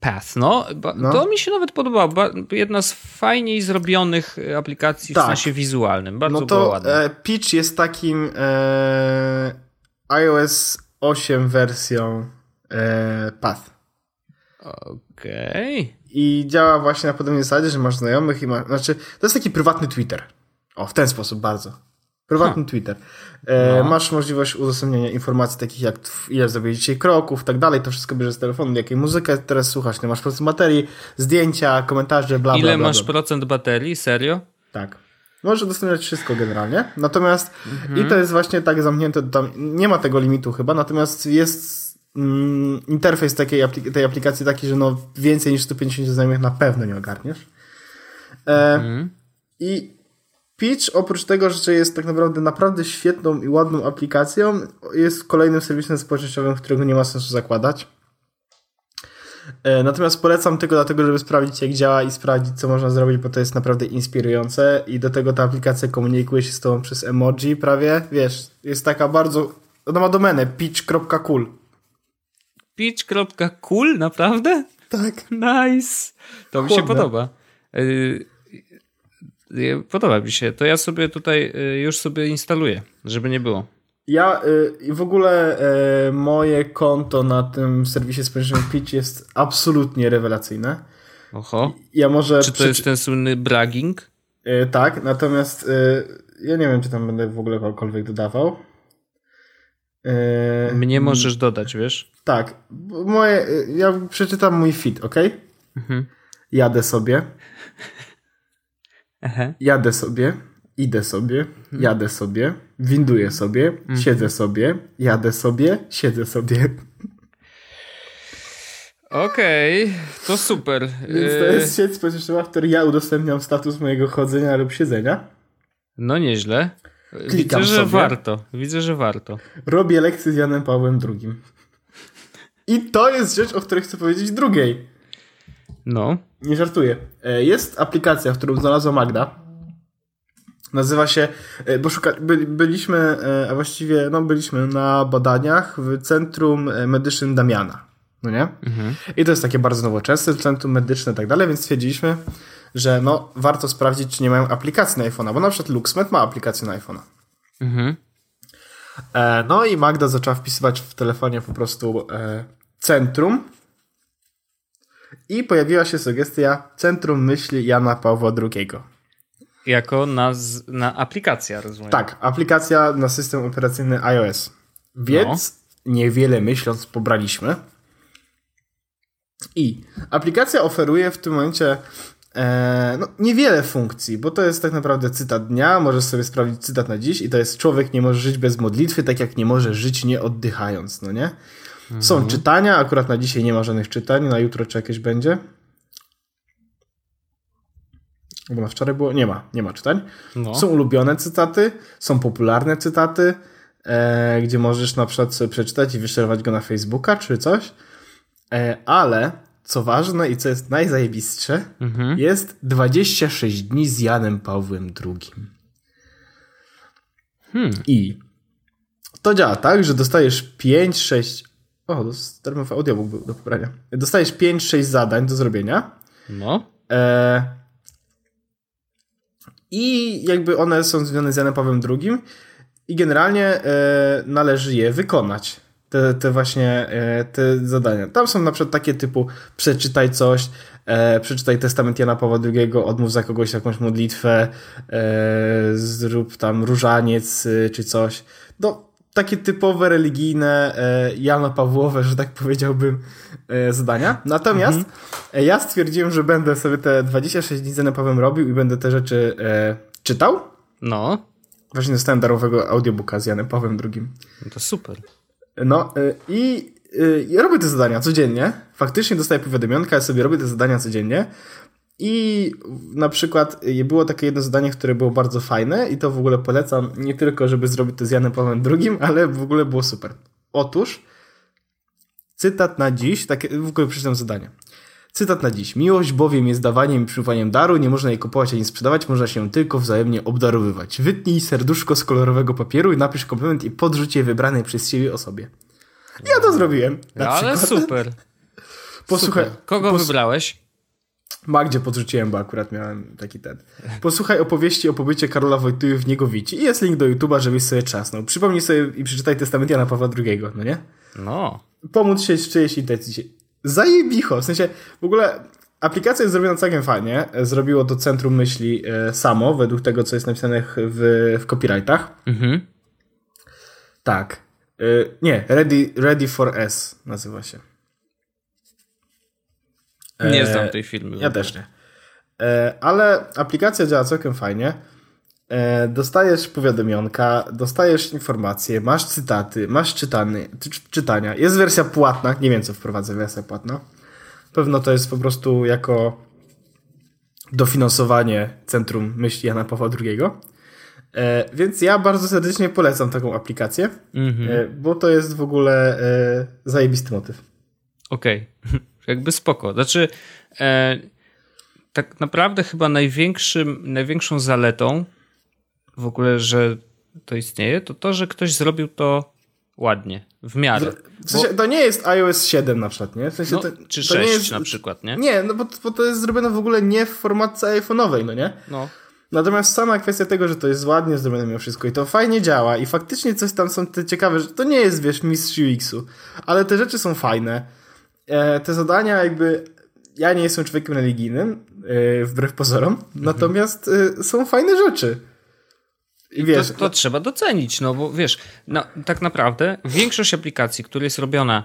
B: Path, no, no. To mi się nawet podobało. Jedna z fajniej zrobionych aplikacji tak. w sensie wizualnym. Bardzo no to
A: e, Pitch jest takim e, iOS 8 wersją e, Path.
B: Okej. Okay.
A: I działa właśnie na podobnej zasadzie, że masz znajomych i masz. Znaczy, to jest taki prywatny Twitter. O, w ten sposób bardzo. Prywatny huh. Twitter. E, no. Masz możliwość udostępniania informacji takich jak ile zrobiłeś dzisiaj kroków, tak dalej. To wszystko bierzesz z telefonu, jakiej muzykę teraz słuchasz, ile masz procent baterii, zdjęcia, komentarze, bla, bla,
B: Ile
A: bla,
B: masz bla. procent baterii? Serio?
A: Tak. Możesz udostępniać wszystko generalnie. Natomiast mhm. i to jest właśnie tak zamknięte, tam nie ma tego limitu chyba, natomiast jest mm, interfejs takiej aplik tej aplikacji taki, że no więcej niż 150 znajomych na pewno nie ogarniesz. E, mhm. I Pitch oprócz tego, że jest tak naprawdę naprawdę świetną i ładną aplikacją, jest kolejnym serwisem społecznościowym, którego nie ma sensu zakładać. E, natomiast polecam tylko dlatego, żeby sprawdzić jak działa i sprawdzić co można zrobić, bo to jest naprawdę inspirujące i do tego ta aplikacja komunikuje się z tobą przez emoji prawie, wiesz, jest taka bardzo, ona ma domenę pitch.cool.
B: Pitch.cool? Naprawdę?
A: Tak.
B: Nice. To mi się podoba. E, podoba mi się. To ja sobie tutaj e, już sobie instaluję, żeby nie było.
A: Ja y, w ogóle y, moje konto na tym serwisie społecznym Pitch jest absolutnie rewelacyjne.
B: Oho.
A: Ja może
B: czy to jest ten słynny bragging?
A: Y, tak, natomiast y, ja nie wiem, czy tam będę w ogóle kogokolwiek dodawał.
B: Y, Mnie możesz dodać, wiesz?
A: Tak. Moje, y, ja przeczytam mój feed, ok? Mhm. Jadę sobie. Aha. Jadę sobie idę sobie, mhm. jadę sobie, winduję sobie, mhm. siedzę sobie, jadę sobie, siedzę sobie.
B: Okej, okay, to super.
A: Więc to jest sieć społecznościowa, w której ja udostępniam status mojego chodzenia lub siedzenia.
B: No nieźle. Klikam Widzę, że sobie. warto. Widzę, że warto.
A: Robię lekcje z Janem Pawłem II. I to jest rzecz, o której chcę powiedzieć drugiej.
B: No.
A: Nie żartuję. E, jest aplikacja, którą znalazła Magda Nazywa się, e, bo szuka, by, byliśmy, e, a właściwie no, byliśmy na badaniach w Centrum e, Medycznym Damiana. No nie? Mhm. I to jest takie bardzo nowoczesne centrum medyczne i tak dalej, więc stwierdziliśmy, że no, warto sprawdzić, czy nie mają aplikacji na iPhone'a, bo na przykład LuxMed ma aplikację na iPhone'a. Mhm. E, no i Magda zaczęła wpisywać w telefonie po prostu e, centrum i pojawiła się sugestia Centrum Myśli Jana Pawła II.
B: Jako na, na aplikacja, rozumiem.
A: Tak, aplikacja na system operacyjny iOS. Więc no. niewiele myśląc pobraliśmy. I aplikacja oferuje w tym momencie e, no, niewiele funkcji, bo to jest tak naprawdę cytat dnia, możesz sobie sprawdzić cytat na dziś i to jest człowiek nie może żyć bez modlitwy, tak jak nie może żyć nie oddychając, no nie? Są mhm. czytania, akurat na dzisiaj nie ma żadnych czytań, na jutro czy jakieś będzie. Bo na wczoraj było, nie ma, nie ma czytań. No. Są ulubione cytaty, są popularne cytaty, e, gdzie możesz na przykład sobie przeczytać i wyszerować go na Facebooka czy coś. E, ale co ważne i co jest najzajebistsze, mhm. jest 26 dni z Janem Pawłem II. Hmm. I to działa tak, że dostajesz 5, 6. O, darmowy audiobook był do pobrania. Dostajesz 5, 6 zadań do zrobienia.
B: No.
A: E... I jakby one są związane z Janem Pawłem II. I generalnie e... należy je wykonać te, te właśnie e, te zadania. Tam są na przykład takie typu przeczytaj coś, e, przeczytaj testament Jana Pawła II, odmów za kogoś jakąś modlitwę, e, zrób tam różaniec e, czy coś. No, takie typowe religijne e, Jana Pawłowe, że tak powiedziałbym, e, zadania. Natomiast mhm. ja stwierdziłem, że będę sobie te 26 dni z Janem Pawłem robił i będę te rzeczy czytał.
B: No.
A: Właśnie dostałem darowego audiobooka z Janem Pawłem II.
B: No to super.
A: No y, i ja robię te zadania codziennie. Faktycznie dostaję powiadomionka, ja sobie robię te zadania codziennie. I na przykład y, było takie jedno zadanie, które było bardzo fajne i to w ogóle polecam nie tylko, żeby zrobić to z Janem Pawłem II, ale w ogóle było super. Otóż cytat na dziś, takie w ogóle przeczytam zadanie. Cytat na dziś. Miłość bowiem jest dawaniem i przyjmowaniem daru, nie można jej kupować ani sprzedawać, można się tylko wzajemnie obdarowywać. Wytnij serduszko z kolorowego papieru i napisz komplement i podrzuć je wybranej przez siebie osobie. Ja to zrobiłem.
B: Na Ale przykład. super.
A: Posłuchaj.
B: Kogo pos... wybrałeś?
A: Magdzie podrzuciłem, bo akurat miałem taki ten. Posłuchaj opowieści o pobycie Karola Wojtyły w Niegowici i jest link do YouTube'a, żebyś sobie czasnął. Przypomnij sobie i przeczytaj testament Jana Pawła II, no nie?
B: No.
A: Pomóc się z czyjejś intencji zajebicho. W sensie w ogóle aplikacja jest zrobiona całkiem fajnie. Zrobiło to centrum myśli e, samo, według tego, co jest napisane w, w copyrightach. Mhm. Tak. E, nie, Ready, Ready for S nazywa się.
B: Nie e, znam tej filmy.
A: Ja też nie. Ale aplikacja działa całkiem fajnie. E, dostajesz powiadomionka, dostajesz informacje, masz cytaty, masz czytany, czytania. Jest wersja płatna, nie wiem co wprowadza wersja płatna. Pewno to jest po prostu jako dofinansowanie Centrum Myśli Jana Pawła II. E, więc ja bardzo serdecznie polecam taką aplikację, mm-hmm. e, bo to jest w ogóle e, zajebisty motyw.
B: Okej, okay. jakby spoko. Znaczy, e, tak naprawdę chyba największym, największą zaletą w ogóle, że to istnieje, to to, że ktoś zrobił to ładnie, w miarę.
A: W sensie, bo... to nie jest iOS 7 na przykład, nie? W sensie
B: no,
A: to,
B: czy
A: to
B: 6
A: jest...
B: na przykład, nie?
A: Nie, no bo, bo, to jest zrobione w ogóle nie w formatce iPhone'owej, no nie?
B: No.
A: Natomiast sama kwestia tego, że to jest ładnie zrobione mimo wszystko i to fajnie działa i faktycznie coś tam są te ciekawe, że to nie jest, wiesz, mistrz UX-u, ale te rzeczy są fajne. E, te zadania jakby ja nie jestem człowiekiem religijnym, e, wbrew pozorom, mhm. natomiast e, są fajne rzeczy.
B: I wiesz, to, to, trzeba docenić, no bo wiesz, no, tak naprawdę większość aplikacji, która jest robiona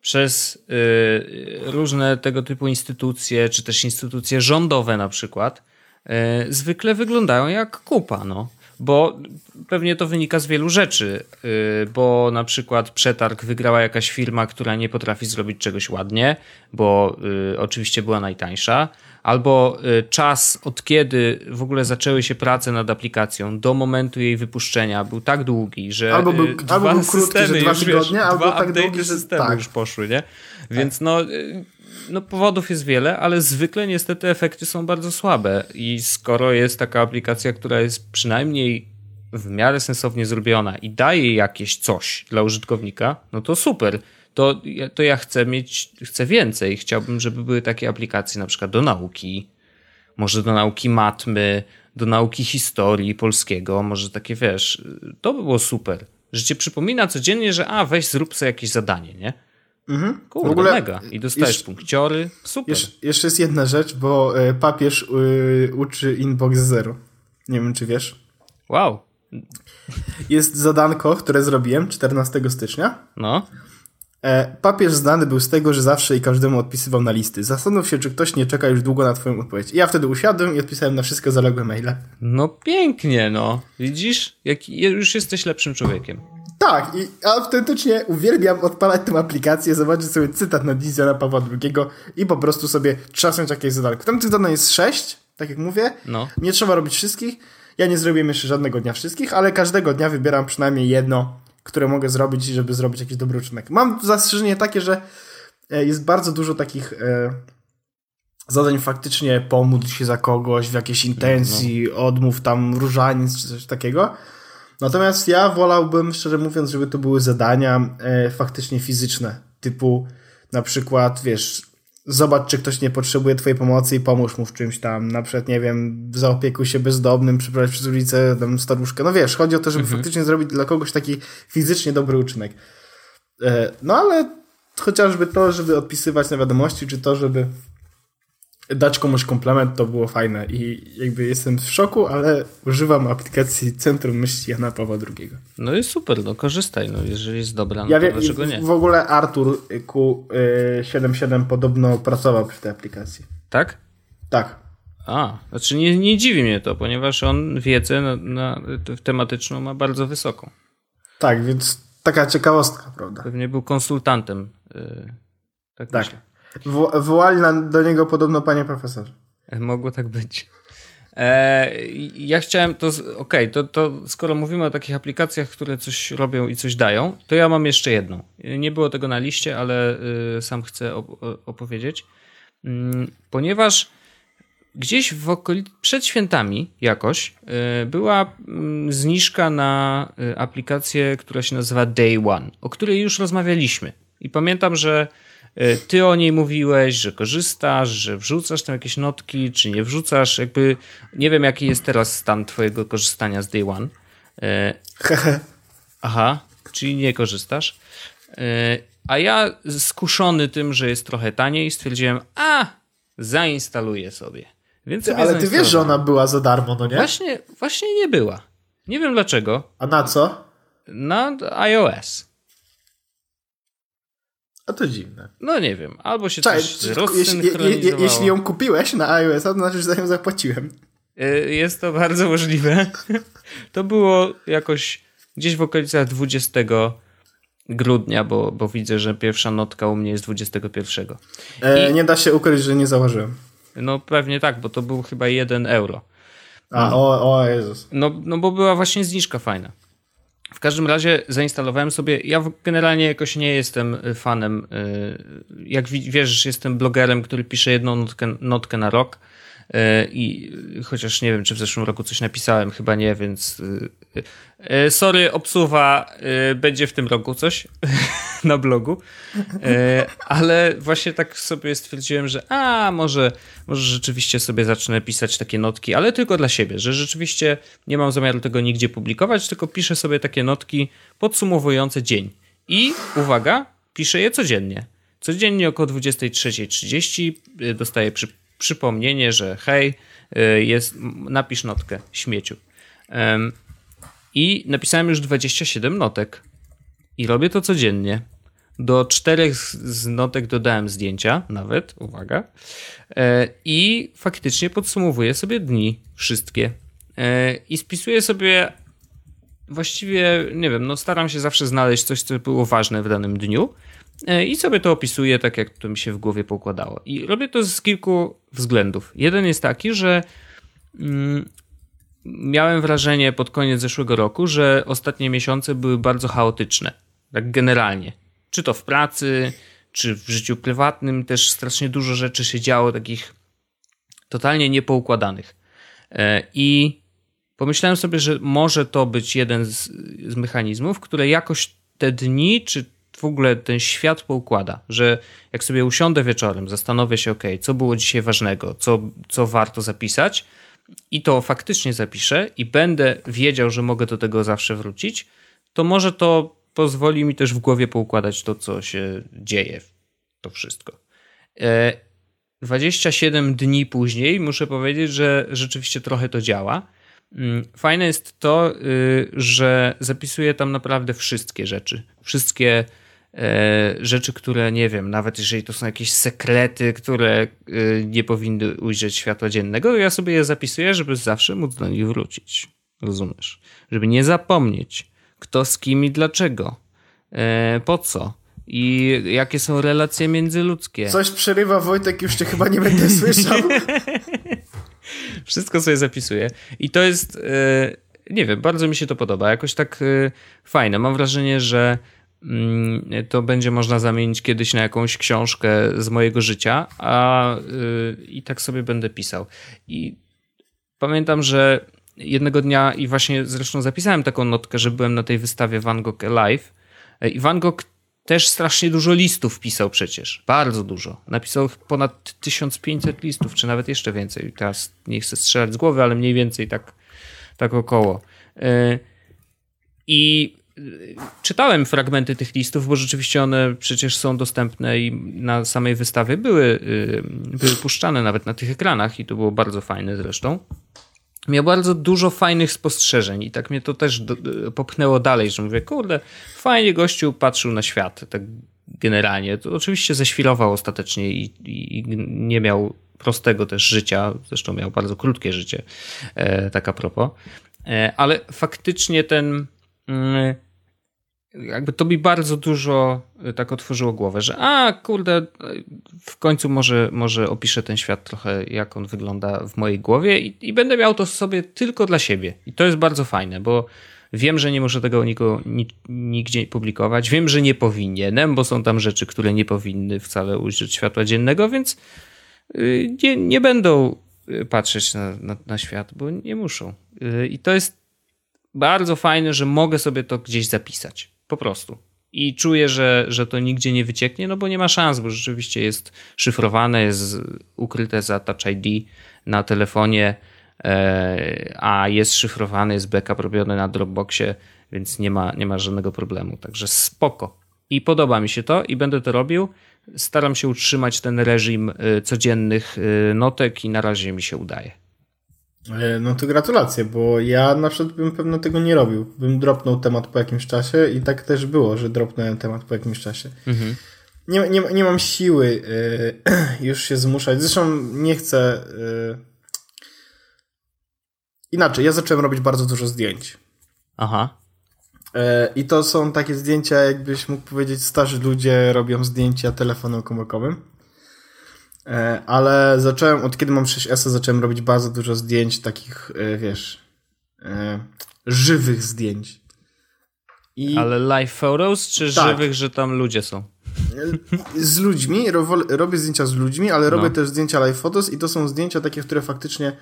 B: przez y, różne tego typu instytucje, czy też instytucje rządowe na przykład, y, zwykle wyglądają jak kupa, no. Bo pewnie to wynika z wielu rzeczy, y, bo na przykład przetarg wygrała jakaś firma, która nie potrafi zrobić czegoś ładnie, bo y, oczywiście była najtańsza, albo y, czas od kiedy w ogóle zaczęły się prace nad aplikacją do momentu jej wypuszczenia był tak długi, że
A: albo był, dwa albo był krótki, że dwa tygodnie,
B: wiesz,
A: albo
B: dwa
A: tak długi,
B: że systemy tak. już poszły, nie? Więc tak. no, no powodów jest wiele, ale zwykle niestety efekty są bardzo słabe i skoro jest taka aplikacja, która jest przynajmniej w miarę sensownie zrobiona i daje jakieś coś dla użytkownika, no to super to, to ja chcę mieć, chcę więcej. Chciałbym, żeby były takie aplikacje na przykład do nauki, może do nauki matmy, do nauki historii polskiego, może takie, wiesz, to by było super. Że cię przypomina codziennie, że a, weź zrób sobie jakieś zadanie, nie? Mhm. Kurde, w ogóle mega. I dostajesz jeszcze, punkciory, super.
A: Jeszcze, jeszcze jest jedna rzecz, bo e, papież y, uczy Inbox Zero. Nie wiem, czy wiesz.
B: Wow.
A: Jest zadanko, które zrobiłem 14 stycznia.
B: No
A: E, papież znany był z tego, że zawsze i każdemu odpisywał na listy. Zastanów się, czy ktoś nie czeka już długo na twoją odpowiedź. I ja wtedy usiadłem i odpisałem na wszystkie zaległe maile.
B: No pięknie, no. Widzisz? Jak już jesteś lepszym człowiekiem.
A: Tak, i autentycznie uwielbiam odpalać tę aplikację, zobaczyć sobie cytat na Dizera Pawła II i po prostu sobie trzasnąć jakieś zadanko. Tam tych zadań jest sześć, tak jak mówię. No. Nie trzeba robić wszystkich. Ja nie zrobiłem jeszcze żadnego dnia wszystkich, ale każdego dnia wybieram przynajmniej jedno, które mogę zrobić, żeby zrobić jakiś dobry uczynek. Mam zastrzeżenie takie, że e, jest bardzo dużo takich e, zadań faktycznie pomóc się za kogoś w jakiejś intencji, no. odmów tam różaniec czy coś takiego. Natomiast ja wolałbym, szczerze mówiąc, żeby to były zadania e, faktycznie fizyczne, typu na przykład, wiesz, zobacz, czy ktoś nie potrzebuje twojej pomocy i pomóż mu w czymś tam. Na przykład, nie wiem, zaopiekuj się bezdomnym, przeprowadź przez ulicę tam staruszkę. No wiesz, chodzi o to, żeby mhm. faktycznie zrobić dla kogoś taki fizycznie dobry uczynek. E, no ale chociażby to, żeby odpisywać na wiadomości, czy to, żeby dać komuś komplement, to było fajne i jakby jestem w szoku, ale używam aplikacji Centrum Myśli Jana Pawła II.
B: No i super, no korzystaj, no jeżeli jest dobra, no ja
A: wiem, dlaczego nie? W ogóle Artur Q77 podobno pracował przy tej aplikacji.
B: Tak?
A: Tak.
B: A, znaczy nie, nie dziwi mnie to, ponieważ on wiedzę na, na, tematyczną ma bardzo wysoką.
A: Tak, więc taka ciekawostka, prawda?
B: Pewnie był konsultantem. Yy, tak, tak. Myślę.
A: Wołali na, do niego podobno panie profesor.
B: Mogło tak być. E, ja chciałem to. Okej, okay, to, to skoro mówimy o takich aplikacjach, które coś robią i coś dają, to ja mam jeszcze jedną. Nie było tego na liście, ale y, sam chcę op opowiedzieć. Mm, ponieważ gdzieś w okolicy, przed świętami jakoś y, była mm, zniżka na y, aplikację, która się nazywa Day One, o której już rozmawialiśmy. I pamiętam, że E, ty o niej mówiłeś, że korzystasz, że wrzucasz tam jakieś notki, czy nie wrzucasz. Jakby nie wiem, jaki jest teraz stan twojego korzystania z Day One. E, aha, czyli nie korzystasz. E, a ja skuszony tym, że jest trochę taniej, stwierdziłem, a zainstaluję sobie. Więc
A: ty, ale ty wiesz, że ona była za darmo, no nie?
B: Właśnie, właśnie nie była. Nie wiem dlaczego.
A: A na co?
B: Na iOS.
A: A to dziwne.
B: No nie wiem, albo się Czaj, coś jeśli,
A: je, jeśli ją kupiłeś na iOS, to znaczy, że za nią zapłaciłem.
B: Y, jest to bardzo możliwe. To było jakoś gdzieś w okolicach 20 grudnia, bo, bo widzę, że pierwsza notka u mnie jest 21.
A: E, I, nie da się ukryć, że nie założyłem.
B: No pewnie tak, bo to był chyba 1 euro.
A: A, o, o Jezus.
B: No, no bo była właśnie zniżka fajna. W każdym razie zainstalowałem sobie. Ja generalnie jakoś nie jestem y, fanem. Y, jak wiesz, jestem blogerem, który pisze jedną notkę, notkę na rok. Y, I chociaż nie wiem, czy w zeszłym roku coś napisałem, chyba nie, więc E, sorry, obsuwa, e, będzie w tym roku coś na blogu. E, ale właśnie tak sobie stwierdziłem, że a może, może rzeczywiście sobie zacznę pisać takie notki, ale tylko dla siebie, że rzeczywiście nie mam zamiaru tego nigdzie publikować, tylko piszę sobie takie notki podsumowujące dzień. I uwaga, piszę je codziennie. Codziennie około 23.30 dostaję przy, przypomnienie, że hej, jest, napisz notkę śmieciu. I napisałem już 27 notek. I robię to codziennie. Do czterech z notek dodałem zdjęcia, nawet, uwaga. E, I faktycznie podsumowuję sobie dni, wszystkie. E, I spisuję sobie właściwie, nie wiem, no staram się zawsze znaleźć coś, co było ważne w danym dniu. E, I sobie to opisuję tak, jak to mi się w głowie pokładało. I robię to z kilku względów. Jeden jest taki, że mm, miałem wrażenie pod koniec zeszłego roku, że ostatnie miesiące były bardzo chaotyczne. Tak generalnie. Czy to w pracy, czy w życiu prywatnym też strasznie dużo rzeczy się działo takich totalnie niepoukładanych. E, I pomyślałem sobie, że może to być jeden z, z mechanizmów, które jakoś te dni, czy w ogóle ten świat poukłada, że jak sobie usiądę wieczorem, zastanowię się, ok, co było dzisiaj ważnego, co, co warto zapisać, i to faktycznie zapiszę i będę wiedział, że mogę do tego zawsze wrócić, to może to pozwoli mi też w głowie poukładać to, co się dzieje, to wszystko. 27 e, dni później muszę powiedzieć, że rzeczywiście trochę to działa. Mm, fajne jest to, y, że zapisuję tam naprawdę wszystkie rzeczy. Wszystkie e, rzeczy, które nie wiem, nawet jeżeli to są jakieś sekrety, które e, nie powinny ujrzeć światła dziennego, ja sobie je zapisuję, żeby zawsze móc do nich wrócić. Rozumiesz? Żeby nie zapomnieć, kto z kim i dlaczego, e, po co i jakie są relacje międzyludzkie.
A: Coś przerywa Wojtek, już cię chyba nie będę słyszał.
B: Wszystko sobie zapisuję. I to jest, e, nie wiem, bardzo mi się to podoba. Jakoś tak e, fajne. Mam wrażenie, że mm, to będzie można zamienić kiedyś na jakąś książkę z mojego życia, a e, i tak sobie będę pisał. I pamiętam, że jednego dnia i właśnie zresztą zapisałem taką notkę, że byłem na tej wystawie Van Gogh Alive i Van Gogh też strasznie dużo listów pisał przecież. Bardzo dużo. Napisał ponad 1500 listów, czy nawet jeszcze więcej. Teraz nie chcę strzelać z głowy, ale mniej więcej tak, tak około. E, I e, czytałem fragmenty tych listów, bo rzeczywiście one przecież są dostępne i na samej wystawie były, e, były puszczane nawet na tych ekranach i to było bardzo fajne zresztą miał bardzo dużo fajnych spostrzeżeń i tak mnie to też do, popchnęło dalej, że mówię, kurde, fajnie gościu patrzył na świat, tak generalnie. To oczywiście ześwirował ostatecznie i, i, i nie miał prostego też życia, zresztą miał bardzo krótkie życie, e, tak a propos, e, ale faktycznie ten mm, jakby to mi bardzo dużo y, tak otworzyło głowę, że a kurde, w końcu może, może opiszę ten świat trochę, jak on wygląda w mojej głowie i, i będę miał to sobie tylko dla siebie. I to jest bardzo fajne, bo wiem, że nie muszę tego nikogo, nigdzie publikować, wiem, że nie powinienem, bo są tam rzeczy, które nie powinny wcale ujrzeć światła dziennego, więc y, nie, nie będą y, patrzeć na, na, na świat, bo nie muszą. I to jest bardzo fajne, że mogę sobie to gdzieś zapisać. Po prostu. I czuję, że, że to nigdzie nie wycieknie, no bo nie ma szans, bo rzeczywiście jest szyfrowane, jest ukryte za Touch ID na telefonie, e, a jest szyfrowane, jest backup robiony na Dropboxie, więc nie ma, nie ma żadnego problemu. Także spoko. I podoba mi się to i będę to robił. Staram się utrzymać ten reżim e, codziennych e, notek i na razie mi się udaje.
A: E, no to gratulacje, bo ja na przykład bym pewno tego nie robił. Bym dropnął temat po jakimś czasie i tak też było, że dropnąłem temat po jakimś czasie. Mhm. Nie, nie, nie mam siły y, już się zmuszać. Zresztą nie chcę. Y, inaczej, ja zacząłem robić bardzo dużo zdjęć.
B: Aha.
A: I to są takie zdjęcia, jakbyś mógł powiedzieć, starzy ludzie robią zdjęcia telefonem komórkowym. E, ale zacząłem, od kiedy mam 6S, zacząłem robić bardzo dużo zdjęć takich, e, wiesz, e, żywych zdjęć.
B: I... Ale live photos, czy tak. żywych, że tam ludzie są?
A: Z ludźmi, robię zdjęcia z ludźmi, ale robię no. też zdjęcia live photos i to są zdjęcia takie, które faktycznie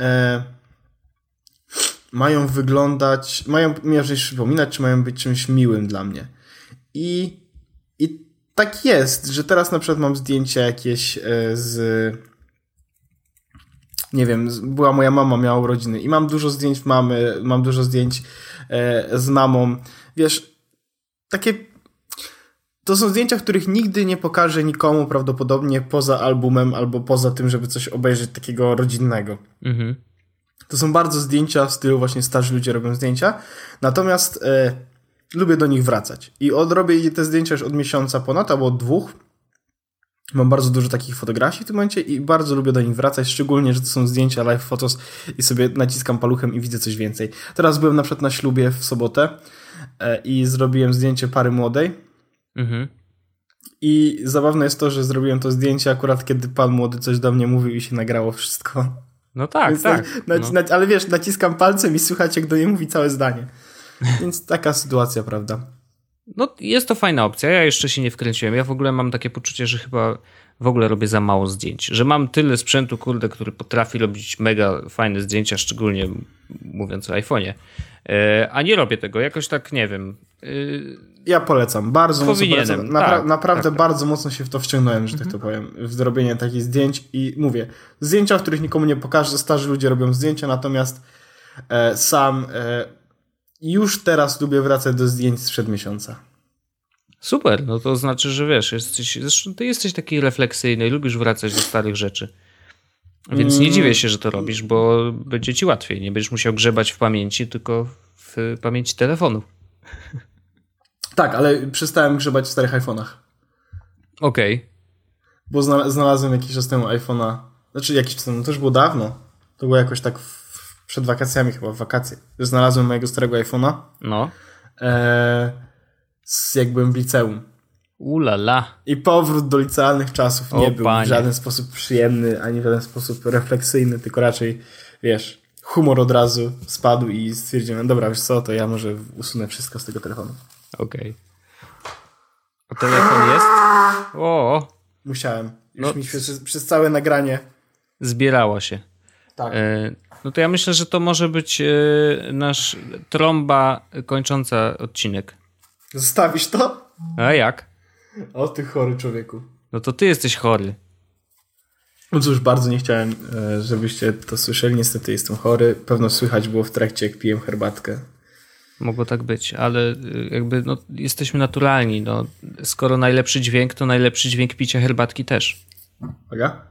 A: e, mają wyglądać, mają mi przypominać, czy mają być czymś miłym dla mnie. I, i tak jest, że teraz na przykład mam zdjęcia jakieś e, z. Nie wiem, była moja mama, miała urodziny i mam dużo zdjęć mamy, mam dużo zdjęć e, z mamą. Wiesz, takie. To są zdjęcia, których nigdy nie pokażę nikomu prawdopodobnie poza albumem albo poza tym, żeby coś obejrzeć takiego rodzinnego. Mhm. To są bardzo zdjęcia w stylu właśnie starzy ludzie robią zdjęcia. Natomiast e, lubię do nich wracać. I odrobię te zdjęcia już od miesiąca ponad, albo od dwóch. Mam bardzo dużo takich fotografii w tym momencie i bardzo lubię do nich wracać, szczególnie, że to są zdjęcia live photos i sobie naciskam paluchem i widzę coś więcej. Teraz byłem na przykład na ślubie w sobotę e, i zrobiłem zdjęcie pary młodej. Mhm. I zabawne jest to, że zrobiłem to zdjęcie akurat, kiedy pan młody coś do mnie mówił i się nagrało wszystko.
B: No tak, Więc tak.
A: Na, no. Na, ale wiesz, naciskam palcem i słychać, jak do niej mówi całe zdanie. Więc taka sytuacja, prawda?
B: No, jest to fajna opcja. Ja jeszcze się nie wkręciłem. Ja w ogóle mam takie poczucie, że chyba w ogóle robię za mało zdjęć. Że mam tyle sprzętu, kurde, który potrafi robić mega fajne zdjęcia, szczególnie mówiąc o iPhone'ie. E, a nie robię tego. Jakoś tak, nie wiem. E,
A: ja polecam. Bardzo mocno polecam. Napra tak, naprawdę tak, tak. bardzo mocno się w to wciągnąłem, że tak to mhm. powiem. W zrobienie takich zdjęć i mówię, zdjęcia, których nikomu nie pokażę. Starzy ludzie robią zdjęcia, natomiast e, sam już teraz lubię wracać do zdjęć sprzed miesiąca.
B: Super, no to znaczy, że wiesz, jesteś, zresztą ty jesteś taki refleksyjny, lubisz wracać do starych rzeczy. Więc nie dziwię się, że to robisz, bo będzie ci łatwiej. Nie będziesz musiał grzebać w pamięci, tylko w pamięci telefonu.
A: Tak, ale przestałem grzebać w starych iPhone'ach.
B: Okej. Okay.
A: Bo znalazłem jakiś czas temu iPhone'a. Znaczy jakiś czas temu, to już było dawno. To było jakoś tak w, przed wakacjami chyba, w wakacje. Znalazłem mojego starego iPhone'a.
B: No.
A: E, z, jak byłem w liceum.
B: Ulala.
A: I powrót do licealnych czasów nie był panie. w żaden sposób przyjemny, ani w żaden sposób refleksyjny, tylko raczej, wiesz, humor od razu spadł i stwierdziłem, dobra, wiesz co, to ja może usunę wszystko z tego telefonu.
B: Okej. Okay. A telefon jest? O.
A: Musiałem. Już no. mi przez, przez całe nagranie.
B: Zbierało się.
A: Tak. E,
B: no to ja myślę, że to może być e, nasz trąba kończąca odcinek.
A: Zostawisz to?
B: A jak?
A: O ty chory człowieku.
B: No to ty jesteś chory.
A: No cóż, bardzo nie chciałem, e, żebyście to słyszeli. Niestety jestem chory. Pewno słychać było w trakcie, jak piłem herbatkę.
B: Mogło tak być, ale e, jakby no, jesteśmy naturalni. No, skoro najlepszy dźwięk, to najlepszy dźwięk picia herbatki też.
A: Uwaga.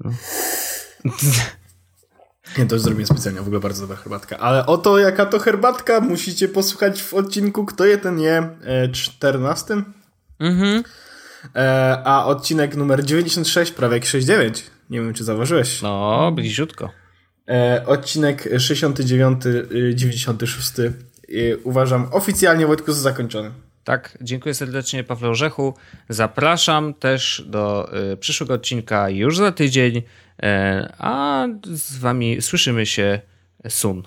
A: No. Nie, to już zrobiłem specjalnie, w ogóle bardzo dobra herbatka. Ale oto jaka to herbatka musicie posłuchać w odcinku Kto je ten je 14.
B: Mhm.
A: E, a odcinek numer 96, prawie jak 69. Nie wiem, czy zauważyłeś.
B: No, bliziutko.
A: E, odcinek 69, 96 y, y, uważam oficjalnie, Wojtku, za zakończony.
B: Tak, dziękuję serdecznie Pawle Orzechu. Zapraszam też do y, przyszłego odcinka już za tydzień, a z wami słyszymy się sun.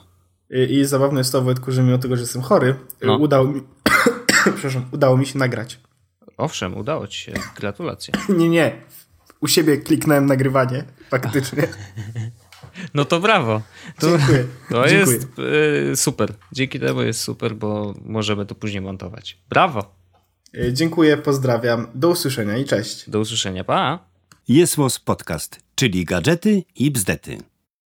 A: I, i zabawne jest to, Wojtku, że mimo tego, że jestem chory, no. udało mi... przepraszam, udało mi się nagrać.
B: Owszem, udało ci się. Gratulacje.
A: nie, nie. U siebie kliknąłem nagrywanie, faktycznie.
B: No to brawo.
A: To, Dziękuję.
B: To Dziękuję. jest y, super. Dzięki temu jest super, bo możemy to później montować. Brawo.
A: Y, dziękuję, pozdrawiam. Do usłyszenia i cześć.
B: Do usłyszenia, pa.
C: Jest Podcast, czyli gadżety i bzdety.